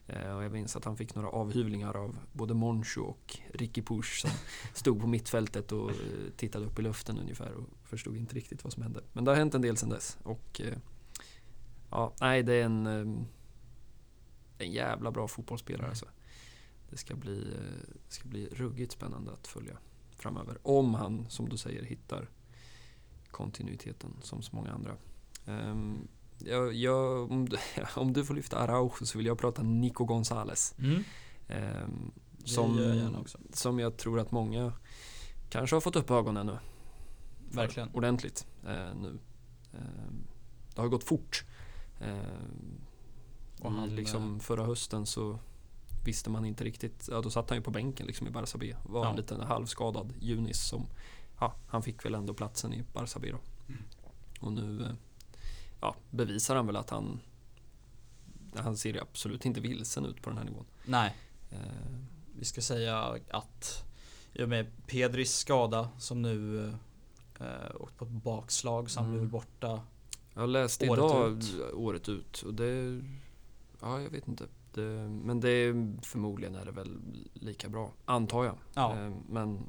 Eh, och jag minns att han fick några avhyvlingar av både Moncho och Ricky Push som stod på mittfältet och eh, tittade upp i luften ungefär och förstod inte riktigt vad som hände. Men det har hänt en del sedan dess. Och eh, ja, nej, det är en, en jävla bra fotbollsspelare alltså. Det ska bli, ska bli ruggigt spännande att följa framöver. Om han, som du säger, hittar kontinuiteten som så många andra. Um, jag, jag, om, du, om, du får lyfta Araujo så vill jag prata Nico Gonzales. Mm. Eh, som, jag som jag tror att många kanske har fått upp ögonen nu. Verkligen. Ordentligt eh, nu. Eh, det har gått fort. Ehm, och han, liksom eh, förra hösten så visste man inte riktigt. Ja, då satt han ju på bänken liksom i Barça B. Var ja. en liten halvskadad Junis som ja, han fick väl ändå platsen i Barça B då. Mm. Och nu eh, ja, bevisar han väl att han han ser absolut inte vilsen ut på den här nivån. Nej. Eh. Vi ska säga att i och med Pedris skada som nu eh, åkt på ett bakslag så han mm. blir borta Jag läste året idag ut. året ut och det Ja, jag vet inte. Det, men det är förmodligen är det väl lika bra, antar jag. Ja. Eh, men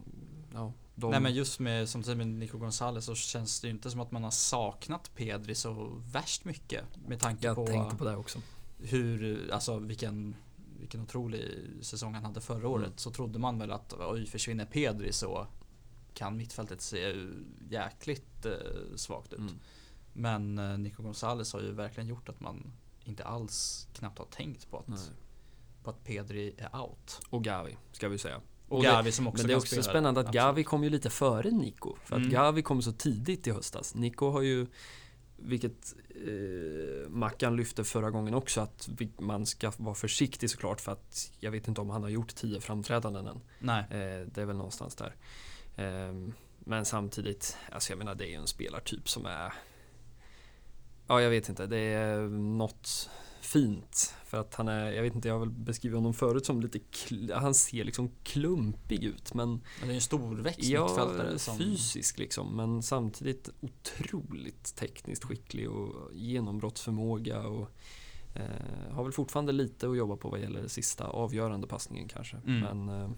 ja, de... Nej men just med, som säger med Nico Gonzales så känns det ju inte som att man har saknat Pedri så värst mycket. Med tanke jag på tänkte på det också. Hur, alltså vilken, vilken otrolig säsong han hade förra året. Mm. Så trodde man väl att oj, försvinner Pedri så kan mittfältet se jäkligt eh, svagt ut. Mm. Men eh, Nico Gonzales har ju verkligen gjort att man inte alls knappt har tänkt på att, på att Pedri är out. Och Gavi, ska vi säga. Och Gavi som också Men det är också spela spännande att Gavi kom ju lite före Nico. För att mm. Gavi kom så tidigt i höstas. Nico har ju, vilket eh, Mackan lyfte förra gången också, att man ska vara försiktig såklart för att jag vet inte om han har gjort tio framträdanden än. Nej. Eh, det är väl någonstans där. Eh, men samtidigt, alltså jag menar det är ju en spelartyp som är Ja, jag vet inte. Det är något fint. För att han är, jag vet inte, jag har väl beskrivit honom förut som lite, han ser liksom klumpig ut men... Men det är en storväxt ja, mittfältare som... fysisk liksom men samtidigt otroligt tekniskt skicklig och genombrottsförmåga och eh, har väl fortfarande lite att jobba på vad gäller sista avgörande passningen kanske. Mm. Men eh,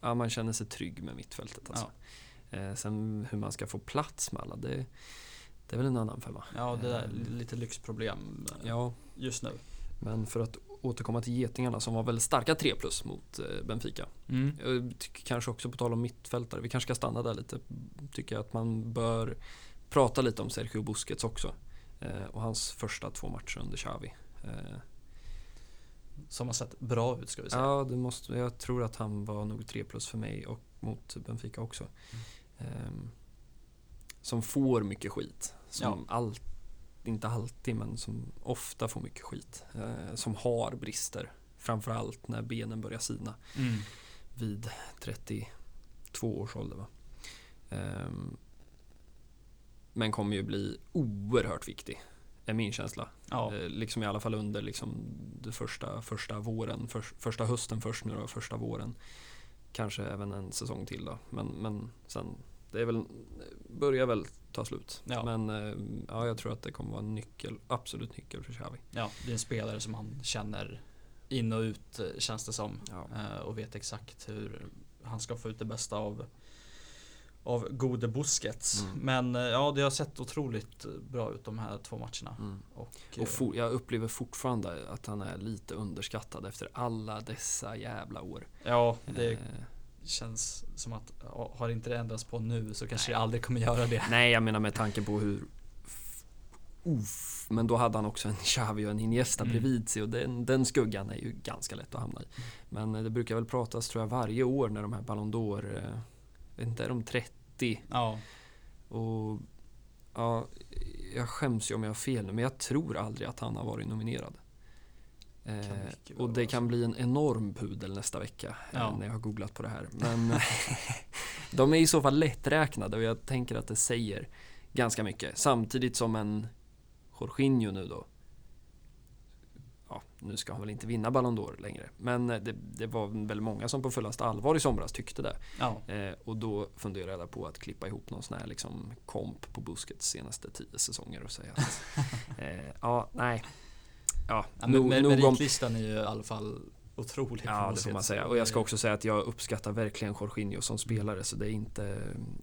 ja, man känner sig trygg med mittfältet alltså. Ja. Eh, sen hur man ska få plats med alla det det är väl en annan femma. Ja, det är ehm. lite lyxproblem eh, ja. just nu. Men för att återkomma till Getingarna som var väldigt starka 3 plus mot eh, Benfica. Mm. Kanske också på tal om mittfältare, vi kanske ska stanna där lite. Tycker jag att man bör prata lite om Sergio Busquets också. Eh, och hans första två matcher under Xavi. Som har sett bra ut ska vi säga. Ja, det måste, jag tror att han var nog 3 plus för mig och mot Benfica också. ehm, som får mycket skit. Som all, inte alltid, men som ofta får mycket skit. Eh, som har brister. Framförallt när benen börjar sina Mm. vid 32 års ålder. Va? Ehm, men kommer ju bli oerhört viktig, är min känsla. Ja. Eh, liksom i alla fall under liksom det första, första våren, för, första hösten först nu då, första våren. Kanske även en säsong till då. Men, men sen, det är väl, börjar väl ta slut. Ja. Men eh, ja, jag tror att det kommer vara en nyckel, absolut nyckel för Xavi. ja, det är en spelare som han känner in och ut eh, känns det som. Ja. Eh, och vet exakt hur han ska få ut det bästa av av gode Busquets. Mm. Men ja, det har sett otroligt bra ut de här två matcherna. Mm. Och, Och for, jag upplever fortfarande att han är lite underskattad efter alla dessa jävla år. ja, det Eh, känns som att har inte det ändrats på nu så kanske det aldrig kommer göra det. nej, jag menar med tanke på hur Uff, men då hade han också en Xavi och en Iniesta Mm. bredvid sig och den, den skuggan är ju ganska lätt att hamna i. Men eh, det brukar väl pratas tror jag varje år när de här Ballon d'Or, eh, inte, är de 30? Ja, Och ja, jag skäms ju om jag har fel nu, men jag tror aldrig att han har varit nominerad. Eh, och det kan bli en enorm pudel nästa vecka eh, Ja. när jag har googlat på det här. Men de är i så fall lätträknade och jag tänker att det säger ganska mycket. Samtidigt som en Jorginho nu då. Ja, nu ska han väl inte vinna Ballon d'Or längre. Men eh, det, det var väl många som på fullaste allvar i somras tyckte det. ja, Eh, och då funderade jag på att klippa ihop någon sån här liksom komp på Busquets senaste tio säsonger och säga att eh, ja, nej. Ja, ja men nog, meritlistan är ju i alla fall otrolig. Ja, det får man säga. Och jag ska också säga att jag uppskattar verkligen Jorginho som spelare så det är inte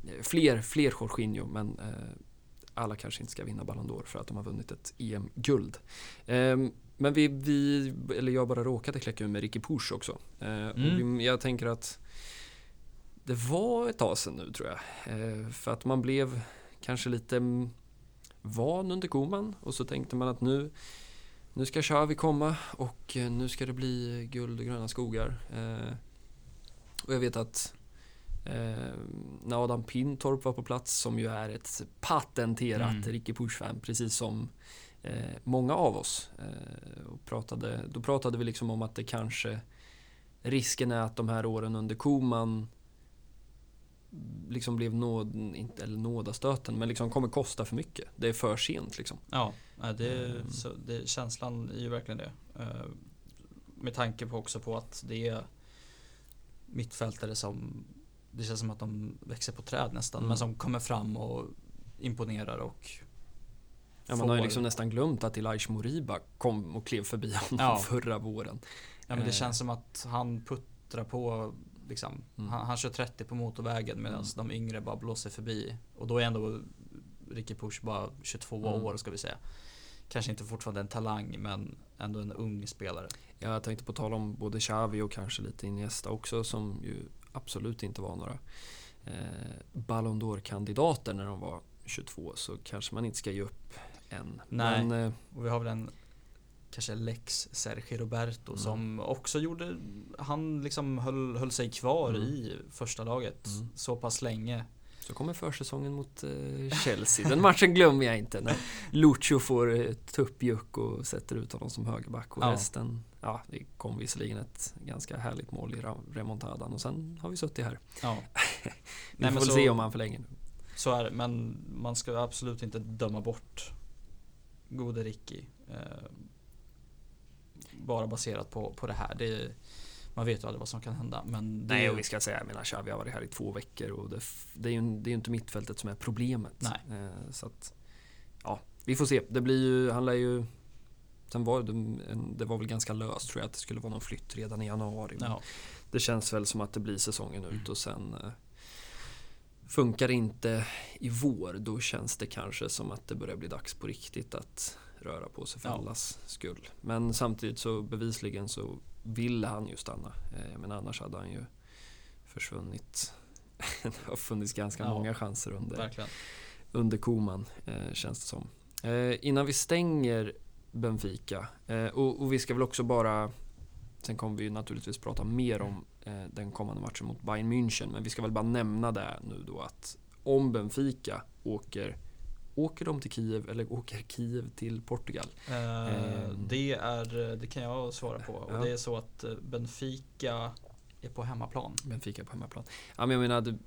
eh, fler, fler Jorginho men eh, alla kanske inte ska vinna Ballon d'Or för att de har vunnit ett EM-guld. Ehm, men vi, vi, eller jag bara råkade kläcka ur med Ricky Push också. Eh, Mm. jag tänker att det var ett tag sedan nu tror jag. För att man blev kanske lite van under Koman och så tänkte man att nu nu ska Xavi komma och eh, nu ska det bli guld och gröna skogar. Eh, och jag vet att eh, när Adam Pintorp var på plats, som ju är ett patenterat Mm. Ricky Push-fan, precis som eh, många av oss. Och pratade, då pratade vi liksom om att det kanske risken är att de här åren under Koman liksom blev nåd, eller nådastöten, men liksom kommer kosta för mycket. Det är för sent liksom. Ja, nej, det, Mm. så, det, känslan är ju verkligen det. Eh, med tanke på också på att det är mittfältare som det känns som att de växer på träd nästan, Mm. men som kommer fram och imponerar och Ja, man har ju får- liksom nästan glömt att Elijah Moriba kom och klev förbi honom Ja. förra våren. Ja men det Eh. känns som att han puttrar på liksom. Mm. Han, han kör 30 på motorvägen medan Mm. de yngre bara blåser förbi. Och då är ändå Ricky Push bara 22 Mm. år ska vi säga. Kanske inte fortfarande en talang men ändå en ung spelare. Ja, Jag tänkte på tala om både Xavi och kanske lite Iniesta också som ju absolut inte var några eh, Ballon d'Or-kandidater när de var 22 så kanske man inte ska ge upp än. Nej. Men eh, Och vi har väl en kanske Lex Sergio Roberto Mm. som också gjorde, han liksom höll, höll sig kvar Mm. i första laget Mm. så pass länge. Så kommer försäsongen mot eh, Chelsea. Den matchen glömmer jag inte. När Lucho får eh, tuppjuck och sätter ut honom som högerback och Ja. resten Ja, det kom visserligen ett ganska härligt mål i remontadan och sen har vi suttit här. Ja. Vi Nej, får men väl så- se om han förlänger. Så är det, men man ska absolut inte döma bort gode Ricky. Eh, bara baserat på, på det här. Det, man vet ju aldrig vad som kan hända. Men det, Nej, och vi ska säga, jag menar Xavi har varit här i två veckor och det, det är ju det är inte mittfältet som är problemet. Nej. Eh, så att, ja, vi får se. Det blir ju, han lär ju Sen var det, en, det var väl ganska löst tror jag att det skulle vara någon flytt redan i januari. Ja, Det känns väl som att det blir säsongen ut och sen eh, Funkar det inte i vår då känns det kanske som att det börjar bli dags på riktigt att röra på sig för Ja. allas skull. Men samtidigt så bevisligen så vill han ju stanna. Eh, men annars hade han ju försvunnit. det har funnits ganska Ja, många chanser under, verkligen. under Koman eh, känns det som. Eh, innan vi stänger Benfica och, och vi ska väl också bara Sen kommer vi ju naturligtvis prata mer om den kommande matchen mot Bayern München men vi ska väl bara nämna det nu då att om Benfica åker Åker de till Kiev eller åker Kiev till Portugal? Eh, Ehm. det, är, det kan jag svara på. Ja. Och det är så att eh, Benfica är på hemmaplan. Benfica på hemmaplan. Ja, men jag menar, det,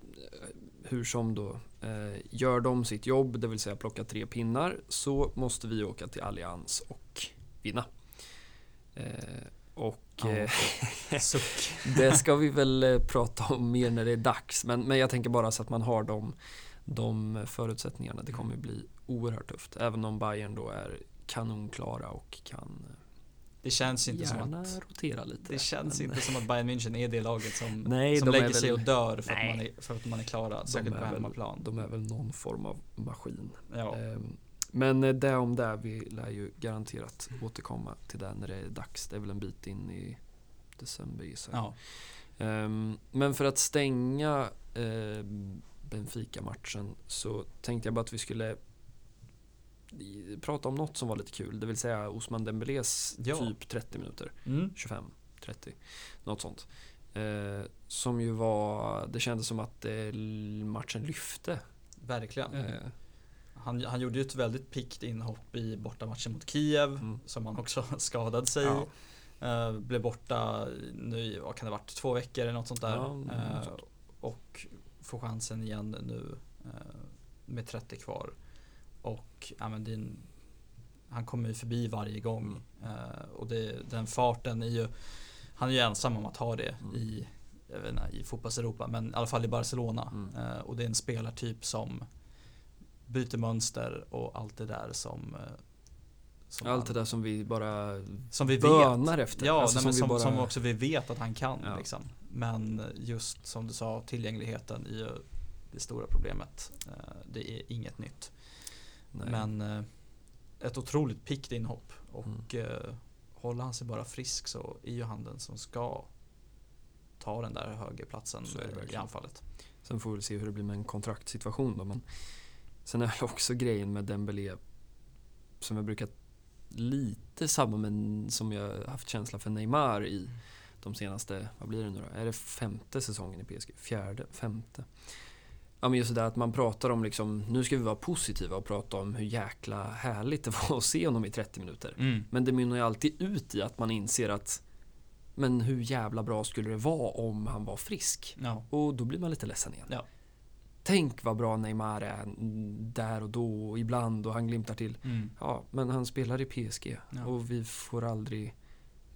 hur som då. Eh, gör de sitt jobb, det vill säga plocka tre pinnar, så måste vi åka till Allians och vinna. Eh, och Ja. eh, det ska vi väl eh, prata om mer när det är dags. Men, men jag tänker bara så att man har de, de förutsättningarna. Det kommer bli oerhört tufft. Även om Bayern då är kanonklara och kan eh, Det känns inte som gärna att rotera lite. det känns Men, inte som att Bayern München är det laget som, Nej, som lägger sig väl- och dör för, Nej. att man är, för att man är klara. Särskilt på hemmaplan. De är väl någon form av maskin. Ja. Ehm, Men eh, det om det, vi lär ju garanterat återkomma till det när det är dags. Det är väl en bit in i december gissar jag. ja. Ehm, Men för att stänga eh, Benfica-matchen så tänkte jag bara att vi skulle prata om något som var lite kul. Det vill säga Osman Dembélés Ja. typ 30 minuter. Mm. 25, 30, något sånt. Eh, som ju var, det kändes som att eh, matchen lyfte. Verkligen. Eh, Han, han gjorde ju ett väldigt piggt inhopp i bortamatchen mot Kiev Mm. som han också skadade sig ja. Eh, blev borta nu, vad kan det varit, två veckor eller något sånt där. Ja, något Eh, sånt. och får chansen igen nu eh, med 30 kvar. Och ja, men en, han kommer ju förbi varje gång. Mm. Eh, och det, den farten är ju, han är ju ensam om att ha det Mm. i, jag vet inte, i fotbolls-Europa, men i alla fall i Barcelona. Mm. Eh, och det är en spelartyp som byter mönster och allt det där som, som, Allt det där som vi bara som vi vet. bönar efter. Ja, Alltså nej, vi som, bara- som också vi vet att han kan. Ja. Liksom. Men just som du sa, tillgängligheten är ju det stora problemet. Eh, Det är inget nytt. Nej. Men eh, ett otroligt piggt inhopp. Och Mm. eh, håller han sig bara frisk så är ju han den som ska ta den där högerplatsen det i anfallet. Sen får vi se hur det blir med en kontraktssituation då. Men sen är väl också grejen med Dembélé som jag brukat lite samma men som jag haft känsla för Neymar i de senaste, vad blir det nu då? Är det femte säsongen i PSG? Fjärde? Femte? Ja men just det där att man pratar om liksom, nu ska vi vara positiva och prata om hur jäkla härligt det var att se honom i 30 minuter. Men det mynnar ju alltid ut i att man inser att men hur jävla bra skulle det vara om han var frisk? Ja. Och då blir man lite ledsen igen. Ja. Tänk vad bra Neymar är mm, där och då och ibland och han glimtar till. Mm. Ja, men han spelar i PSG Ja. och vi får aldrig...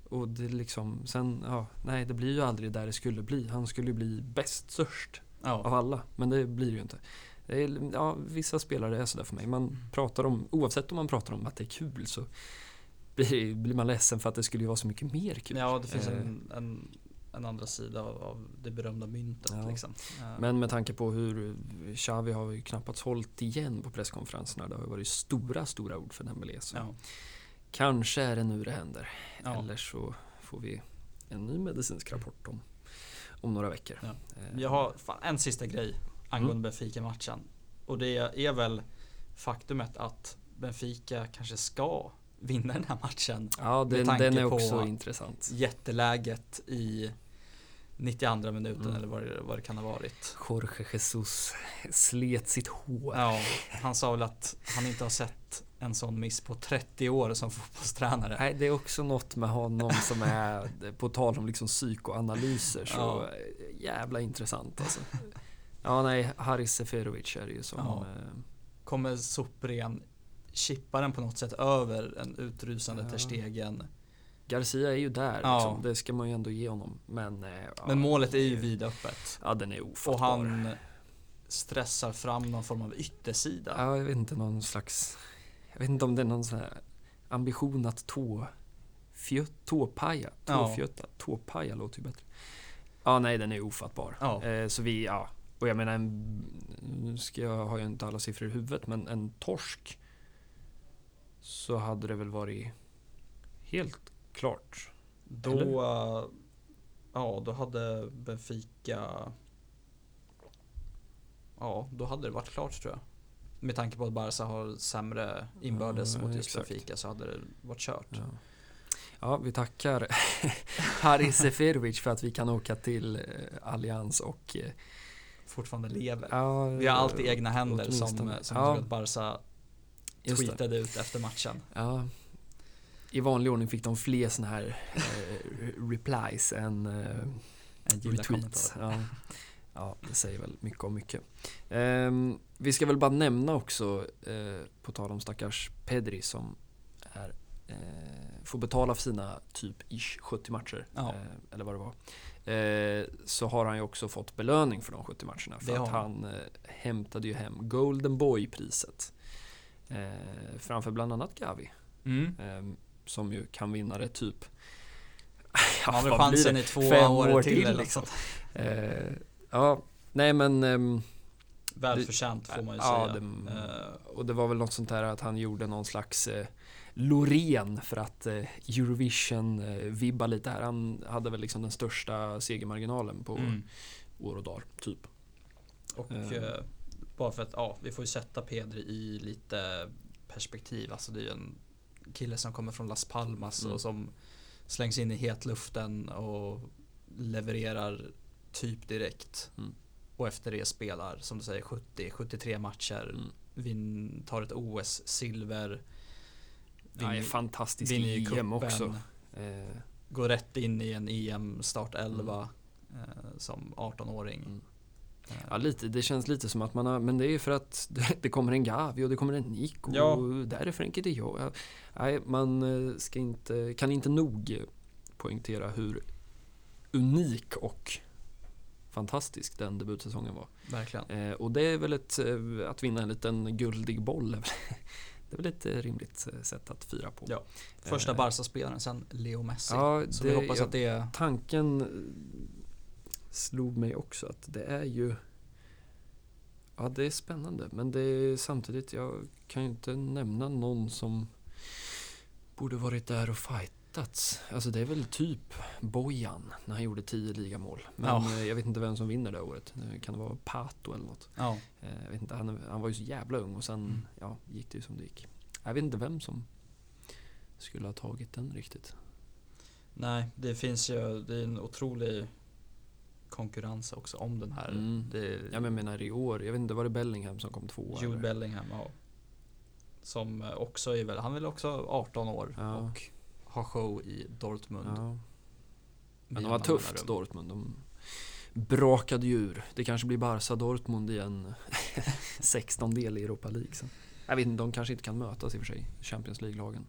Och det liksom, sen, ja, nej det blir ju aldrig där det skulle bli. Han skulle bli bäst, störst av Ja. alla. Men det blir det ju inte. Det är, ja, vissa spelare är sådär för mig. Man pratar om, oavsett om man pratar om att det är kul så blir, blir man ledsen för att det skulle ju vara så mycket mer kul. ja, det finns Eh, en, en, en andra sida av, av det berömda myntet. Ja. Liksom. Eh, Men med tanke på hur Xavi har ju knappast hållit igen på presskonferenserna. Det har ju varit stora, stora ord för Dembélé. Så ja. kanske är det nu det händer. Ja. Eller så får vi en ny medicinsk rapport om, om några veckor. Ja. Eh, Jag har fan en sista grej angående Benfica-matchen. Och det är väl faktumet att Benfica kanske ska vinna den här matchen. Ja, den, tanke den är på- också intressant. Jätteläget i 92 minuten Mm. eller vad det, vad det kan ha varit. Jorge Jesus slet sitt hår. Ja, han sa väl att han inte har sett en sån miss på 30 år som fotbollstränare. Nej, det är också något med honom som är, på tal om liksom psykoanalyser, så Ja. jävla intressant alltså. Ja, nej, Haris Seferovic är det ju som... Ja. eh, Kommer sopren chippa den på något sätt över en utrusande Ja. Ter Stegen. Garcia är ju där Ja. liksom. Det ska man ju ändå ge honom. Men, eh, ja, Men målet är ju vidöppet. Ja, den är Och ofattbar. han stressar fram någon form av yttersida. Ja, jag vet inte, någon slags... Jag vet inte om det är någon sån här ambition att tå... Fjö, tåpaja. Ja. Tåfjöta. Tåpaja låter ju bättre. Ja, nej, den är ofattbar. Ja. Eh, så vi, ja. Och jag menar, en, nu ska jag, har jag inte alla siffror i huvudet, men en torsk så hade det väl varit helt klart. Då, Eller? eh, ja, då hade Benfica, ja, då hade det varit klart tror jag. Med tanke på att Barca har sämre inbördes Ja, mot just. Benfica så hade det varit kört. Ja, ja vi tackar Haris Seferovic för att vi kan åka till eh, Allians och eh, fortfarande lever. Ja, Vi har allt i egna händer som, som ja. Barca tweetade ut efter matchen. Ja. I vanlig ordning fick de fler såna här eh, replies än eh, retweets. Ja. ja, det säger väl mycket om mycket. Ehm, vi ska väl bara nämna också, eh, på tal om stackars Pedri som är, eh, får betala för sina typ ish 70 matcher. Ja. Eh, eller vad det var. Eh, så har han ju också fått belöning för de 70 matcherna. För att han eh, hämtade ju hem Golden Boy-priset. Framför bland annat Gavi. Mm. Eh, som ju kan vinna det typ har väl vad blir chansen i två Fem år, år till, till, liksom. Eh, ja, nej men ehm, Välförtjänt får man ju ja, säga. det- Eh, och det var väl något sånt där att han gjorde någon slags eh, Loreen för att eh, Eurovision eh, vibba lite här. Han hade väl liksom den största segermarginalen på mm. år och dagar, typ. Och Eh. eh, bara för att, ja, vi får ju sätta Pedri i lite perspektiv. Alltså det är ju en kille som kommer från Las Palmas Mm. och som slängs in i hetluften och levererar typ direkt. Mm. Och efter det spelar, som du säger, 70-73 matcher. Mm. Vin, tar ett OS-silver. Ja, fantastisk i EM också. Eh, Går rätt in i en EM startelva eh, som 18-åring. Ja, lite, det känns lite som att man har, men det är för att det, kommer en Gavi och det kommer en Nico Ja. och där är Frenkie de Jong. Ja, Nej, man eh, ska inte, kan inte nog poängtera hur unik och fantastisk den debutsäsongen var. Verkligen. Eh, och det är väl ett, eh, att vinna en liten guldig boll, är det är väl ett eh, rimligt sätt att fira på. Ja. Första Barca-spelaren sen Leo Messi. Ja, Så det, vi hoppas att det tanken eh, slog mig också att det är ju Ja, det är spännande men det är samtidigt, jag kan ju inte nämna någon som borde varit där och fightats. Alltså det är väl typ Bojan när han gjorde 10 ligamål. Men Ja. eh, jag vet inte vem som vinner det året. Kan det vara Pato eller något? Ja, Eh, Jag vet inte, han, han var ju så jävla ung och sen Mm. ja, gick det ju som det gick. Jag vet inte vem som skulle ha tagit den riktigt. nej, det finns ju, det är en otrolig konkurrens också om den här. Mm. Det Ja men jag menar i år, jag vet inte, var det Bellingham som kom tvåa? Jude eller? Bellingham, ja. Som eh, också är väl, han är väl också 18 år Ja. och har show i Dortmund. Ja. Men de var tufft mellanrum. Dortmund. De brakade ju ur. Det kanske blir Barca Dortmund i en 16 del i Europa League sen. Jag vet inte, de kanske inte kan mötas i och för sig, Champions League-lagen.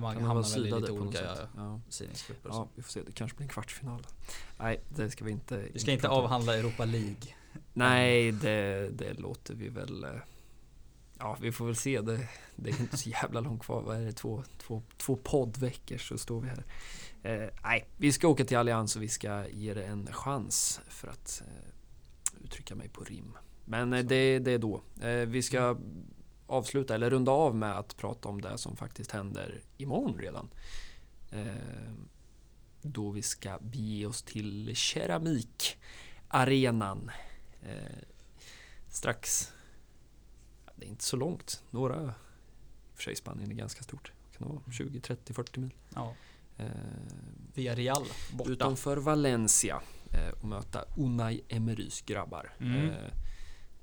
Man Kan hamnar väl i lite på något olika sätt. Ja. sidningsgrupper. ja, vi får se. Det kanske blir en kvartsfinal. Nej, det ska vi inte Vi ska inte avhandla Europa League. Nej, det, det låter vi väl... eh, Ja, vi får väl se. Det, det är inte så jävla långt kvar. Vad är det? Två, två, två poddveckor så står vi här. Eh, nej, vi ska åka till Allians och vi ska ge det en chans för att eh, uttrycka mig på rim. Men eh, det, det är då. Eh, vi ska avsluta, eller runda av med att prata om det som faktiskt händer imorgon redan. Eh, då vi ska bege oss till Keramicarenan. Eh, strax, det är inte så långt, några, i och för sig Spanien är ganska stort, kan det vara 20, 30, 40 mil. Ja. Eh, Villarreal borta. utanför Valencia eh, och möta Unai Emerys grabbar. Mm. Eh,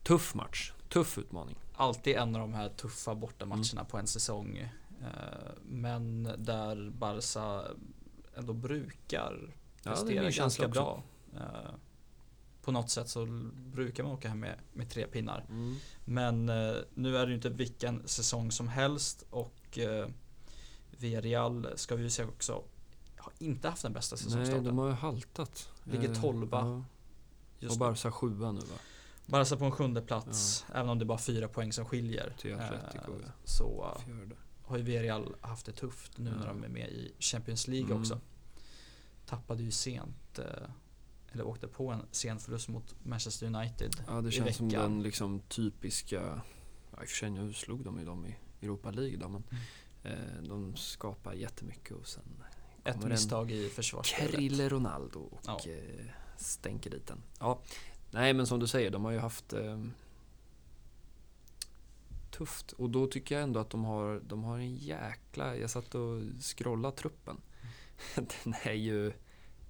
tuff match, tuff utmaning. Alltid en av de här tuffa bortamatcherna Mm. på en säsong. Eh, Men där Barca ändå brukar Ja, prestera känsla ganska bra. Eh, På något sätt så brukar man åka hem med, med tre pinnar. Mm. Men eh, nu är det ju inte vilken säsong som helst och Villarreal ska vi ju säga också har inte haft den bästa Nej, säsongstarten. de har ju haltat. Ligger tolva ja. Och. Barca sjua nu va? Barca på en sjunde plats, även om det är bara fyra poäng som skiljer. Till Atletico, Eh, ja. Så Fjärde. har ju Villarreal haft det tufft nu när Ja. de är med i Champions League Mm. också. Tappade ju sent, eh, eller åkte på en sen förlust mot Manchester United. Ja, det känns som den liksom typiska, ja, i och för sig nu slog de ju dem i Europa League då, men eh, de skapar jättemycket och sen Ett misstag i försvarsspelet. Krille Ronaldo och Ja. eh, stänker dit den. Ja, nej men som du säger, de har ju haft eh, tufft och då tycker jag ändå att de har, de har en jäkla, jag satt och scrollade truppen. den är ju,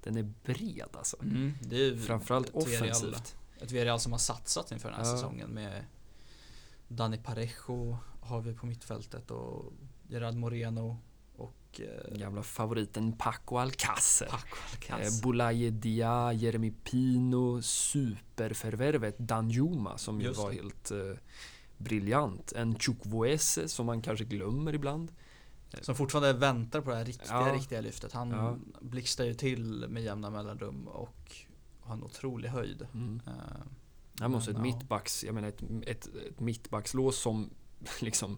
den är bred alltså. Mm, det är Framförallt ett offensivt. ett Villarreal som har satsat inför den här Ja. säsongen med Dani Parejo har vi på mittfältet och Gerard Moreno och eh, Gamla favoriten Paco Alcacer. Paco Eh, Alcacer. Boulaye Dia, Jeremy Pino, superförvärvet Danjuma som ju var helt eh, briljant. En Chukwueze som man kanske glömmer ibland. Som fortfarande väntar på det här riktiga, Ja. riktiga lyftet. Han Ja. blixtrar ju till med jämna mellanrum och har en otrolig höjd. Mm. Eh, Han måste ett Men, ja. mittbacks, jag menar ett, ett, ett mittbackslås som liksom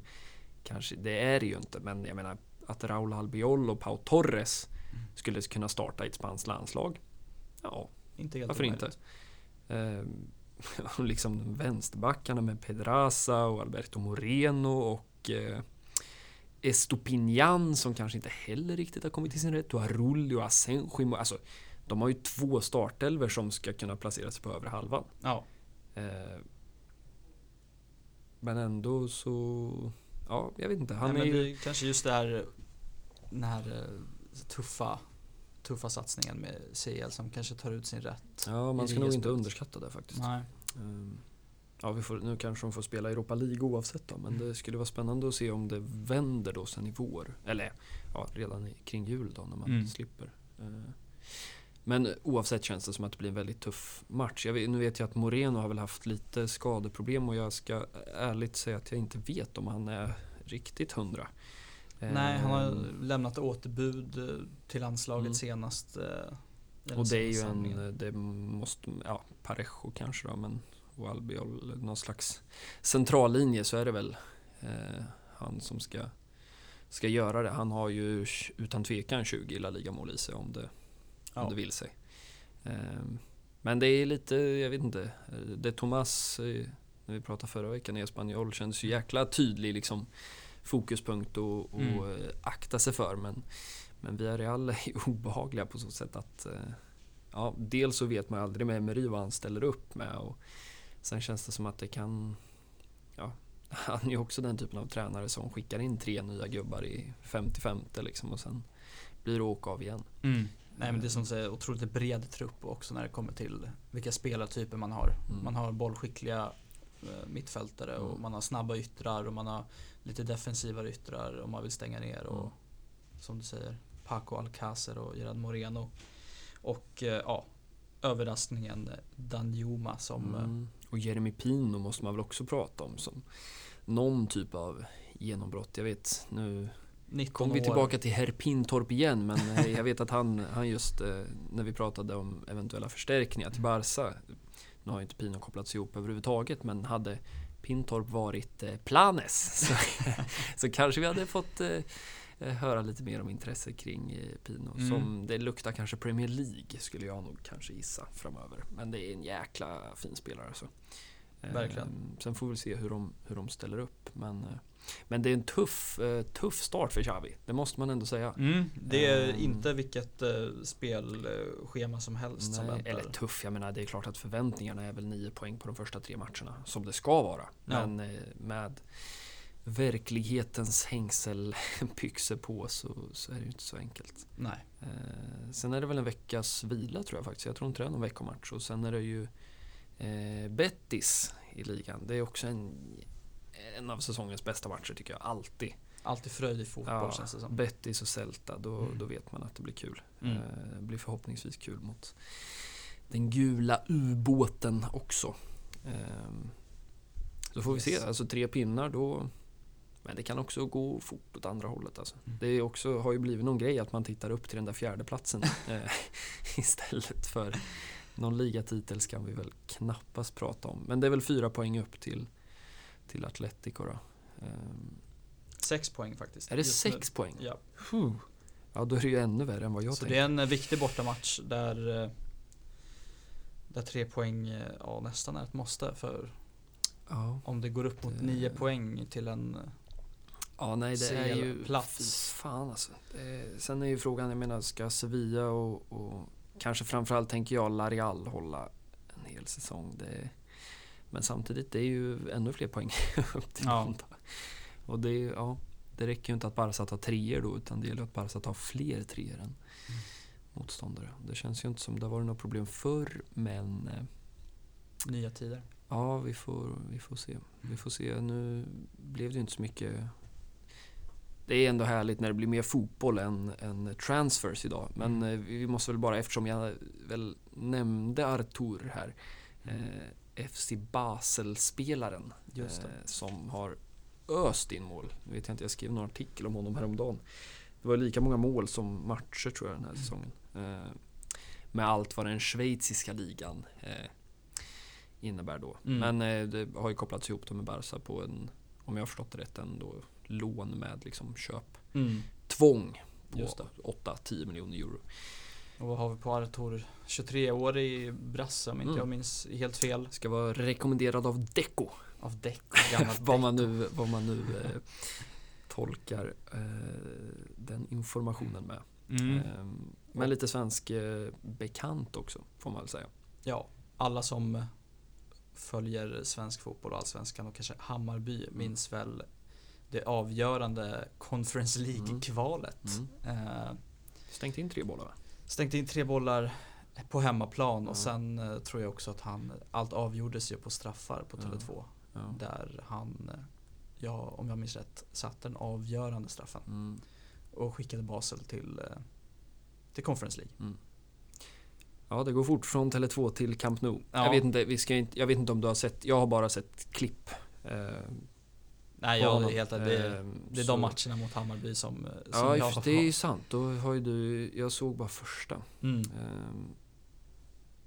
kanske, det är det ju inte, men jag menar att Raúl Albiol och Pau Torres Mm. skulle kunna starta i ett spanskt landslag. Ja, inte helt varför inte? omöjligt. Ehm, och liksom vänsterbackarna med Pedraza och Alberto Moreno och eh, Estopinian som kanske inte heller riktigt har kommit till sin rätt. Och Arulli och Asenjo. Alltså, de har ju två startelver som ska kunna placera sig på övre halvan. Ja, Eh, men ändå så... Ja, jag vet inte. Han Nej, är men ju... kanske just det här, den här eh, tuffa, tuffa satsningen med CL som kanske tar ut sin rätt. Ja, man ska nog inte underskatta det faktiskt. Nej. Ehm, Ja, vi får, nu kanske de får spela Europa League oavsett då, men Mm. det skulle vara spännande att se om det vänder då sen i vår. Eller ja, redan i, kring jul då när man Mm. slipper. Ehm, Men oavsett känns det som att det blir en väldigt tuff match. Vet, nu vet jag att Moreno har väl haft lite skadeproblem och jag ska ärligt säga att jag inte vet om han är riktigt hundra. Nej, han har Ehm, lämnat återbud eh, till landslaget Mm. senast. eh, Och det är ju en, det måste, ja, Parejo kanske då, men och Albiol, någon slags centrallinje så är det väl eh, han som ska, ska göra det. Han har ju utan tvekan 20 La Liga-mål i sig om det, Ja. om det vill sig. Eh, men det är lite, jag vet inte, eh, det Thomas, när vi pratade förra veckan i Espanyol, kändes ju jäkla tydlig liksom fokuspunkt och, och Mm. eh, akta sig för. Men, men Villarreal är obehagliga på så sätt att eh, ja, dels så vet man ju aldrig med Emery vad han ställer upp med och sen känns det som att det kan ja, han är ju också den typen av tränare som skickar in tre nya gubbar i 55 liksom och sen blir det åka av igen. Mm. Nej men det är som du säger, otroligt bred trupp också när det kommer till vilka spelartyper man har. Mm. Man har bollskickliga eh, mittfältare och Mm. man har snabba yttrar och man har lite defensivare yttrar om man vill stänga ner och Mm. som du säger Paco Alcacer och Gerard Moreno. Och eh, ja, överraskningen eh, Danjuma som Mm. Och Jeremy Pino måste man väl också prata om som någon typ av genombrott. Jag vet nu 19 kommer vi tillbaka till herr Pintorp igen men jag vet att han, han just när vi pratade om eventuella förstärkningar till Barca nu har ju inte Pino kopplats ihop överhuvudtaget men hade Pintorp varit eh, Planes så, så kanske vi hade fått eh, eh, höra lite mer om intresse kring eh, Pino Mm. som det luktar kanske Premier League skulle jag nog kanske gissa framöver men det är en jäkla fin spelare. Eh, Verkligen. Sen får vi se hur de, hur de ställer upp men, eh, men det är en tuff, eh, tuff start för Xavi, det måste man ändå säga. Mm, det är Ehm. inte vilket eh, spelschema som helst som Nej, väntar. eller tuff, jag menar det är klart att förväntningarna är väl nio poäng på de första tre matcherna som det ska vara. Ja. Men med verklighetens hängselbyxor på så, så är det ju inte så enkelt. Nej. Eh, sen är det väl en veckas vila tror jag faktiskt. Jag tror inte det är någon veckomatch. Och sen är det ju eh, Betis i ligan. Det är också en, en av säsongens bästa matcher tycker jag. Alltid. Alltid fröjd i fotboll Ja, känns det som. Betis och Celta, då, Mm. då vet man att det blir kul. Mm. Eh, Det blir förhoppningsvis kul mot den gula ubåten också. Ehm, Så får vi se, Yes. alltså tre pinnar då men det kan också gå fort åt andra hållet alltså. Mm. Det är också, har ju blivit någon grej att man tittar upp till den där fjärde platsen eh, istället för någon ligatitel ska vi väl knappast prata om. Men det är väl fyra poäng upp till, till Atletico då. Ehm, Sex poäng faktiskt. Är det just nu. sex poäng? Ja. Puh. Ja, då är det ju ännu värre än vad jag Så tänkte. det är en eh, viktig bortamatch där, eh, där tre poäng eh, ja, nästan är ett måste. För Ja. om det går upp mot Det- nio poäng till en Ja, nej det är ju... CL-plats. Fy Fan alltså. Det, sen är ju frågan, jag menar, ska Sevilla och, och kanske framförallt tänker jag Larial hålla en hel säsong? Det, men samtidigt, det är ju ännu fler poäng upp till Ja. Och det, ja, det räcker ju inte att Barca tar treor då, utan det gäller att Barca tar fler treor än motståndare. Det känns ju inte som det har varit något problem förr, men eh, nya tider. Ja, vi får, vi får se. Vi får se. Nu blev det ju inte så mycket... Det är ändå härligt när det blir mer fotboll än, än transfers idag. Men Mm. eh, vi måste väl bara, eftersom jag väl nämnde Artur här, eh, FC Basel-spelaren eh, som har öst in mål. Nu vet jag inte, jag skrev någon artikel om honom häromdagen. Det var lika många mål som matcher tror jag den här säsongen. Eh, med allt vad den schweiziska ligan eh, innebär då. Mm. Men eh, det har ju kopplats ihop med Barca på en, om jag har förstått det rätt, en då lån med liksom köp Mm. tvång på det. 8-10 miljoner euro. Och vad har vi på Artur? 23 år i brasse om inte Mm. jag minns helt fel. Ska vara rekommenderad av Deco. Av. Gammal vad, man nu, vad man nu eh, tolkar eh, den informationen med. Mm. Eh, men lite svensk eh, bekant också, får man väl säga. Ja, alla som följer svensk fotboll och allsvenskan och kanske Hammarby Mm. minns väl det avgörande Conference League-kvalet. Eh, Stängt in tre bollar va? Stängt in tre bollar på hemmaplan och sen eh, tror jag också att han, allt avgjordes ju på straffar på Ja. Tele2. Ja. Där han, eh, ja om jag minns rätt, satte den avgörande straffen Mm. och skickade Basel till, eh, till Conference League. Ja, det går fort från Tele2 till Camp Nou. Ja. Jag, vet inte, vi ska inte, jag vet inte om du har sett, jag har bara sett klipp. Eh, Nej, jag honom. helt det, är- Eh, det är de matcherna mot Hammarby som, eh, som Ja, jag har det är ju sant. Då har du, jag såg bara första. Mm. Ehm,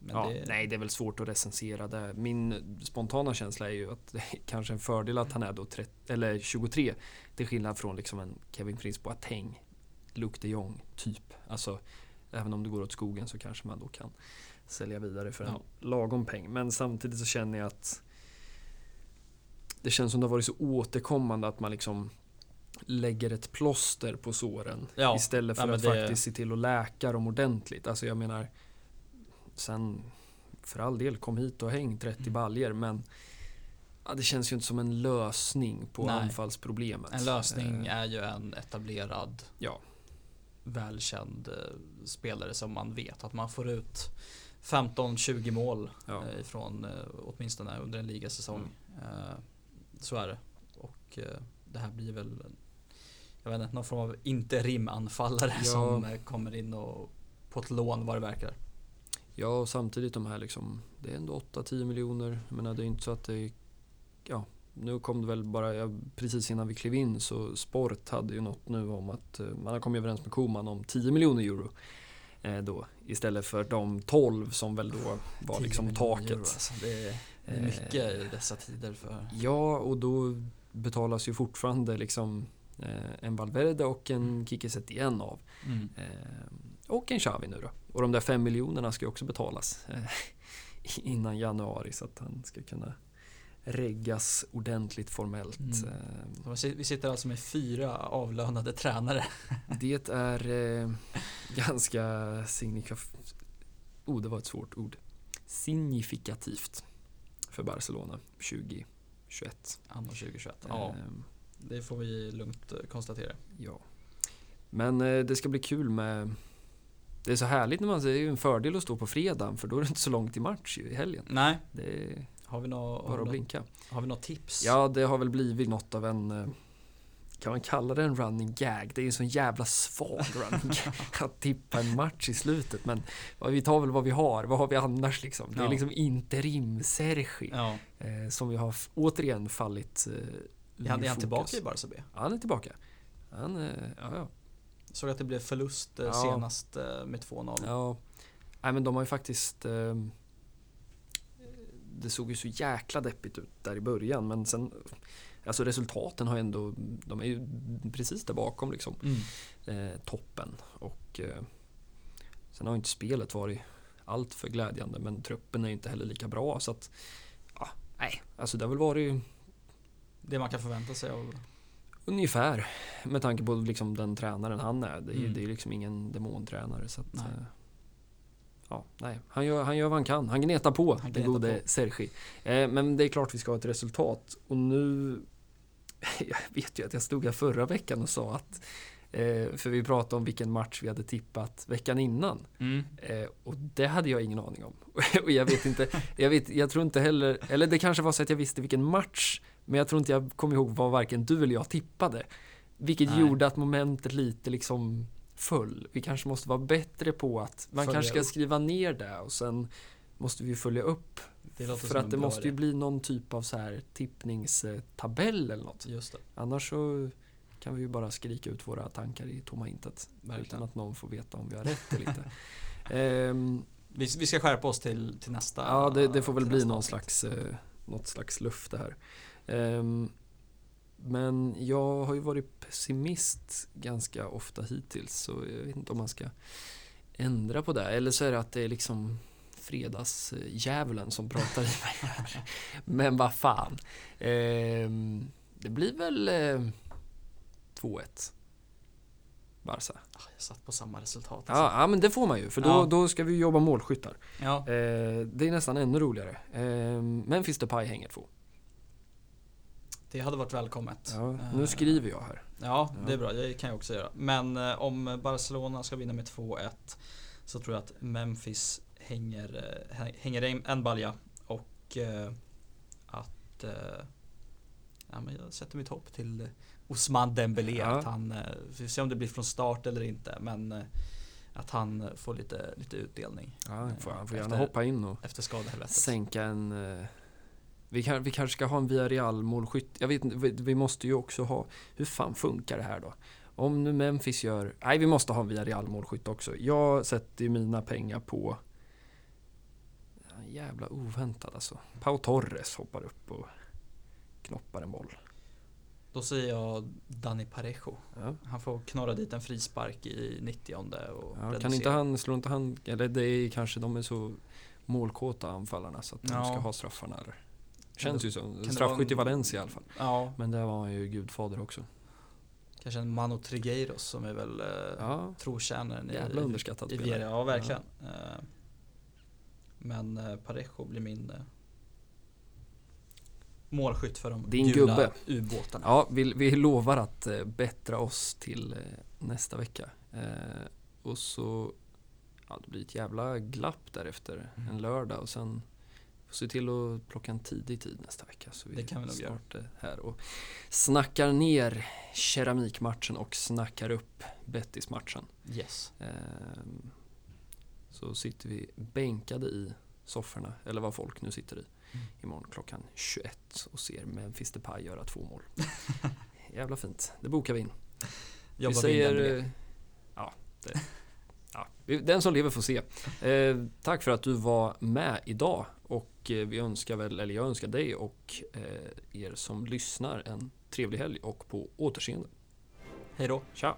ja, det, Nej, det är väl svårt att recensera det. Min spontana känsla är ju att det är kanske en fördel att han är då 30, eller 23. Till skillnad från liksom en Kevin Prince Boateng, Luke de Jong, typ. Alltså, även om det går åt skogen så kanske man då kan sälja vidare för en Ja. lagom peng. Men samtidigt så känner jag att det känns som det har varit så återkommande att man liksom lägger ett plåster på såren Ja, istället för men att det- faktiskt se till att läka dem ordentligt. Alltså jag menar, sen för all del kom hit och häng 30 Mm. baljer men ja, det känns ju inte som en lösning på Nej. anfallsproblemet. En lösning Eh, är ju en etablerad, Ja. välkänd eh, spelare som man vet att man får ut 15-20 mål Ja. eh, ifrån åtminstone under en ligasäsong. Eh, Så är det. Och eh, det här blir väl jag vet inte, någon form av interimanfallare Ja. som eh, kommer in och på ett lån vad det verkar. ja, och samtidigt de här liksom, det är ändå 8-10 miljoner. Jag menar det är inte så att det ja, nu kom det väl bara, ja, precis innan vi klev in så Sport hade ju något nu om att eh, man har kommit överens med Koman om 10 miljoner euro. Eh, då, istället för de 12 som väl då var 10 liksom taket. Alltså, det är Eh, mycket i dessa tider för Ja, och då betalas ju fortfarande liksom eh, en Valverde och en Mm. Kike Setien av. mm. Och en Xavi nu då. Och de där fem miljonerna ska ju också betalas innan januari så att han ska kunna reggas ordentligt formellt. Mm. Eh, vi sit- Vi sitter alltså med fyra avlönade tränare. det är eh, ganska signifikativt. Oh, det var ett svårt ord. Signifikativt för Barcelona 2021. Anno 2021. Ja, Eh, det får vi lugnt eh, konstatera. Ja. Men eh, det ska bli kul med... Det är så härligt när man det är ju en fördel att stå på fredagen för då är det inte så långt till match i helgen. Nej, Det är har vi något bara att blinka. har vi något tips? Ja, det har väl blivit något av en... eh, Kan man kalla det en running gag? Det är ju en sån jävla svag running gag att tippa en match i slutet. Men vi tar väl vad vi har. Vad har vi annars liksom? Det är Ja. liksom interim Sergi Ja, eh, som vi har återigen fallit eh, ur är han, är han fokus. tillbaka i Barca B? Ja, han är tillbaka. Han, eh, ja, ja. Såg att det blev förlust eh, Ja. senast med 2-0. Ja, nej men de har ju faktiskt eh, Det såg ju så jäkla deppigt ut där i början men sen Alltså resultaten har ändå De är ju precis där bakom liksom Mm. eh, Toppen och eh, Sen har ju inte spelet varit Allt för glädjande men truppen är ju inte heller lika bra så att ja, Nej, alltså det har väl varit Det man kan förvänta sig av Ungefär med tanke på liksom den tränaren han är. Det är Mm. det är liksom ingen demontränare. Så att, eh, ja, nej. Han, gör, han gör vad han kan. Han gnetar på, Han den gode på. Sergi. Eh, men det är klart vi ska ha ett resultat. Och nu... Jag vet ju att jag stod här förra veckan och sa att Eh, för vi pratade om vilken match vi hade tippat veckan innan. Mm. Eh, och det hade jag ingen aning om. och jag vet inte, jag, vet, jag tror inte heller, eller det kanske var så att jag visste vilken match, men jag tror inte jag kom ihåg vad varken du eller jag tippade. Vilket Nej. gjorde att momentet lite liksom föll. Vi kanske måste vara bättre på att, man Följa kanske ska upp. skriva ner det och sen måste vi följa upp. Det för att det måste ju idé. bli någon typ av så här tippningstabell eller något. Det, Annars så kan vi ju bara skrika ut våra tankar i tomma intet. Utan verkligen. att någon får veta om vi har rätt eller inte. Ehm, Vi, vi ska skärpa oss till, till nästa. ja, det, det får väl bli någon avsnitt. slags, eh, något slags löfte här. Ehm, men jag har ju varit pessimist ganska ofta hittills så jag vet inte om man ska ändra på det. Eller så är det att det är liksom fredagsdjävulen som pratar i mig. Men vad fan. Ehm, det blir väl eh, 2-1. Barca. Ah, Jag satt på samma resultat. Ja, ja, men det får man ju för då, Ja. då ska vi jobba målskyttar. ja. Eh, det är nästan ännu roligare. Eh, Memphis Depay hänger två. Det hade varit välkommet. Ja, Eh, nu skriver jag här. Ja, det är bra. Det kan jag också göra. Men eh, om Barcelona ska vinna med 2-1 så tror jag att Memphis hänger, eh, hä- hänger en, balja och eh, att eh, ja, men jag sätter mitt hopp till eh, Osman Dembélé. Ja. Att han, eh, vi får se om det blir från start eller inte, men eh, att han eh, får lite, lite utdelning Ja, han får, han får gärna hoppa in och efter skadehelvetet. sänka en... Vi, kan, vi kanske ska ha en Villarreal målskytt. Jag vet inte, vi, vi måste ju också ha... Hur fan funkar det här då? Om nu Memphis gör... Nej, vi måste ha en Villarreal målskytt också. Jag sätter ju mina pengar på... Jävla oväntat alltså. Pau Torres hoppar upp och knoppar en boll. Då säger jag Dani Parejo. Ja. Han får knorra dit en frispark i 90 och Ja, kan inte han, slår inte han, eller det är kanske de är så målkåta anfallarna så att de Ja. ska ha straffarna eller? Känns ju så. Straffskytt i Valencia i alla fall. Ja, Men där var han ju gudfader också. kanske en Mano Trigueiros som är väl eh, Ja, trotjänaren i, jävla underskattad i. Viera. Ja, verkligen. Eh, Men eh, Parejo blir min målskytt för de Din gula gubbe. ubåtarna. Ja, vi, vi lovar att bättra oss till nästa vecka. Och så, ja det blir ett jävla glapp därefter. Mm. En lördag och sen se till att plocka en tidig tid nästa vecka. Så vi Det kan vi nog snart är här och snackar ner keramikmatchen och snackar upp Bettis-matchen. Yes. Ehm, Så sitter vi bänkade i sofforna, eller vad folk nu sitter i, Mm. imorgon klockan 21 och ser Memphis Depay göra två mål. Jävla fint, det bokar vi in. Jobbar vi säger... med eh, Ja, det, ja, vi- den som lever får se. Eh, tack för att du var med idag och och eh, vi önskar väl, eller jag önskar dig och eh, er som lyssnar en trevlig helg och på återseende. Hej då. Tja!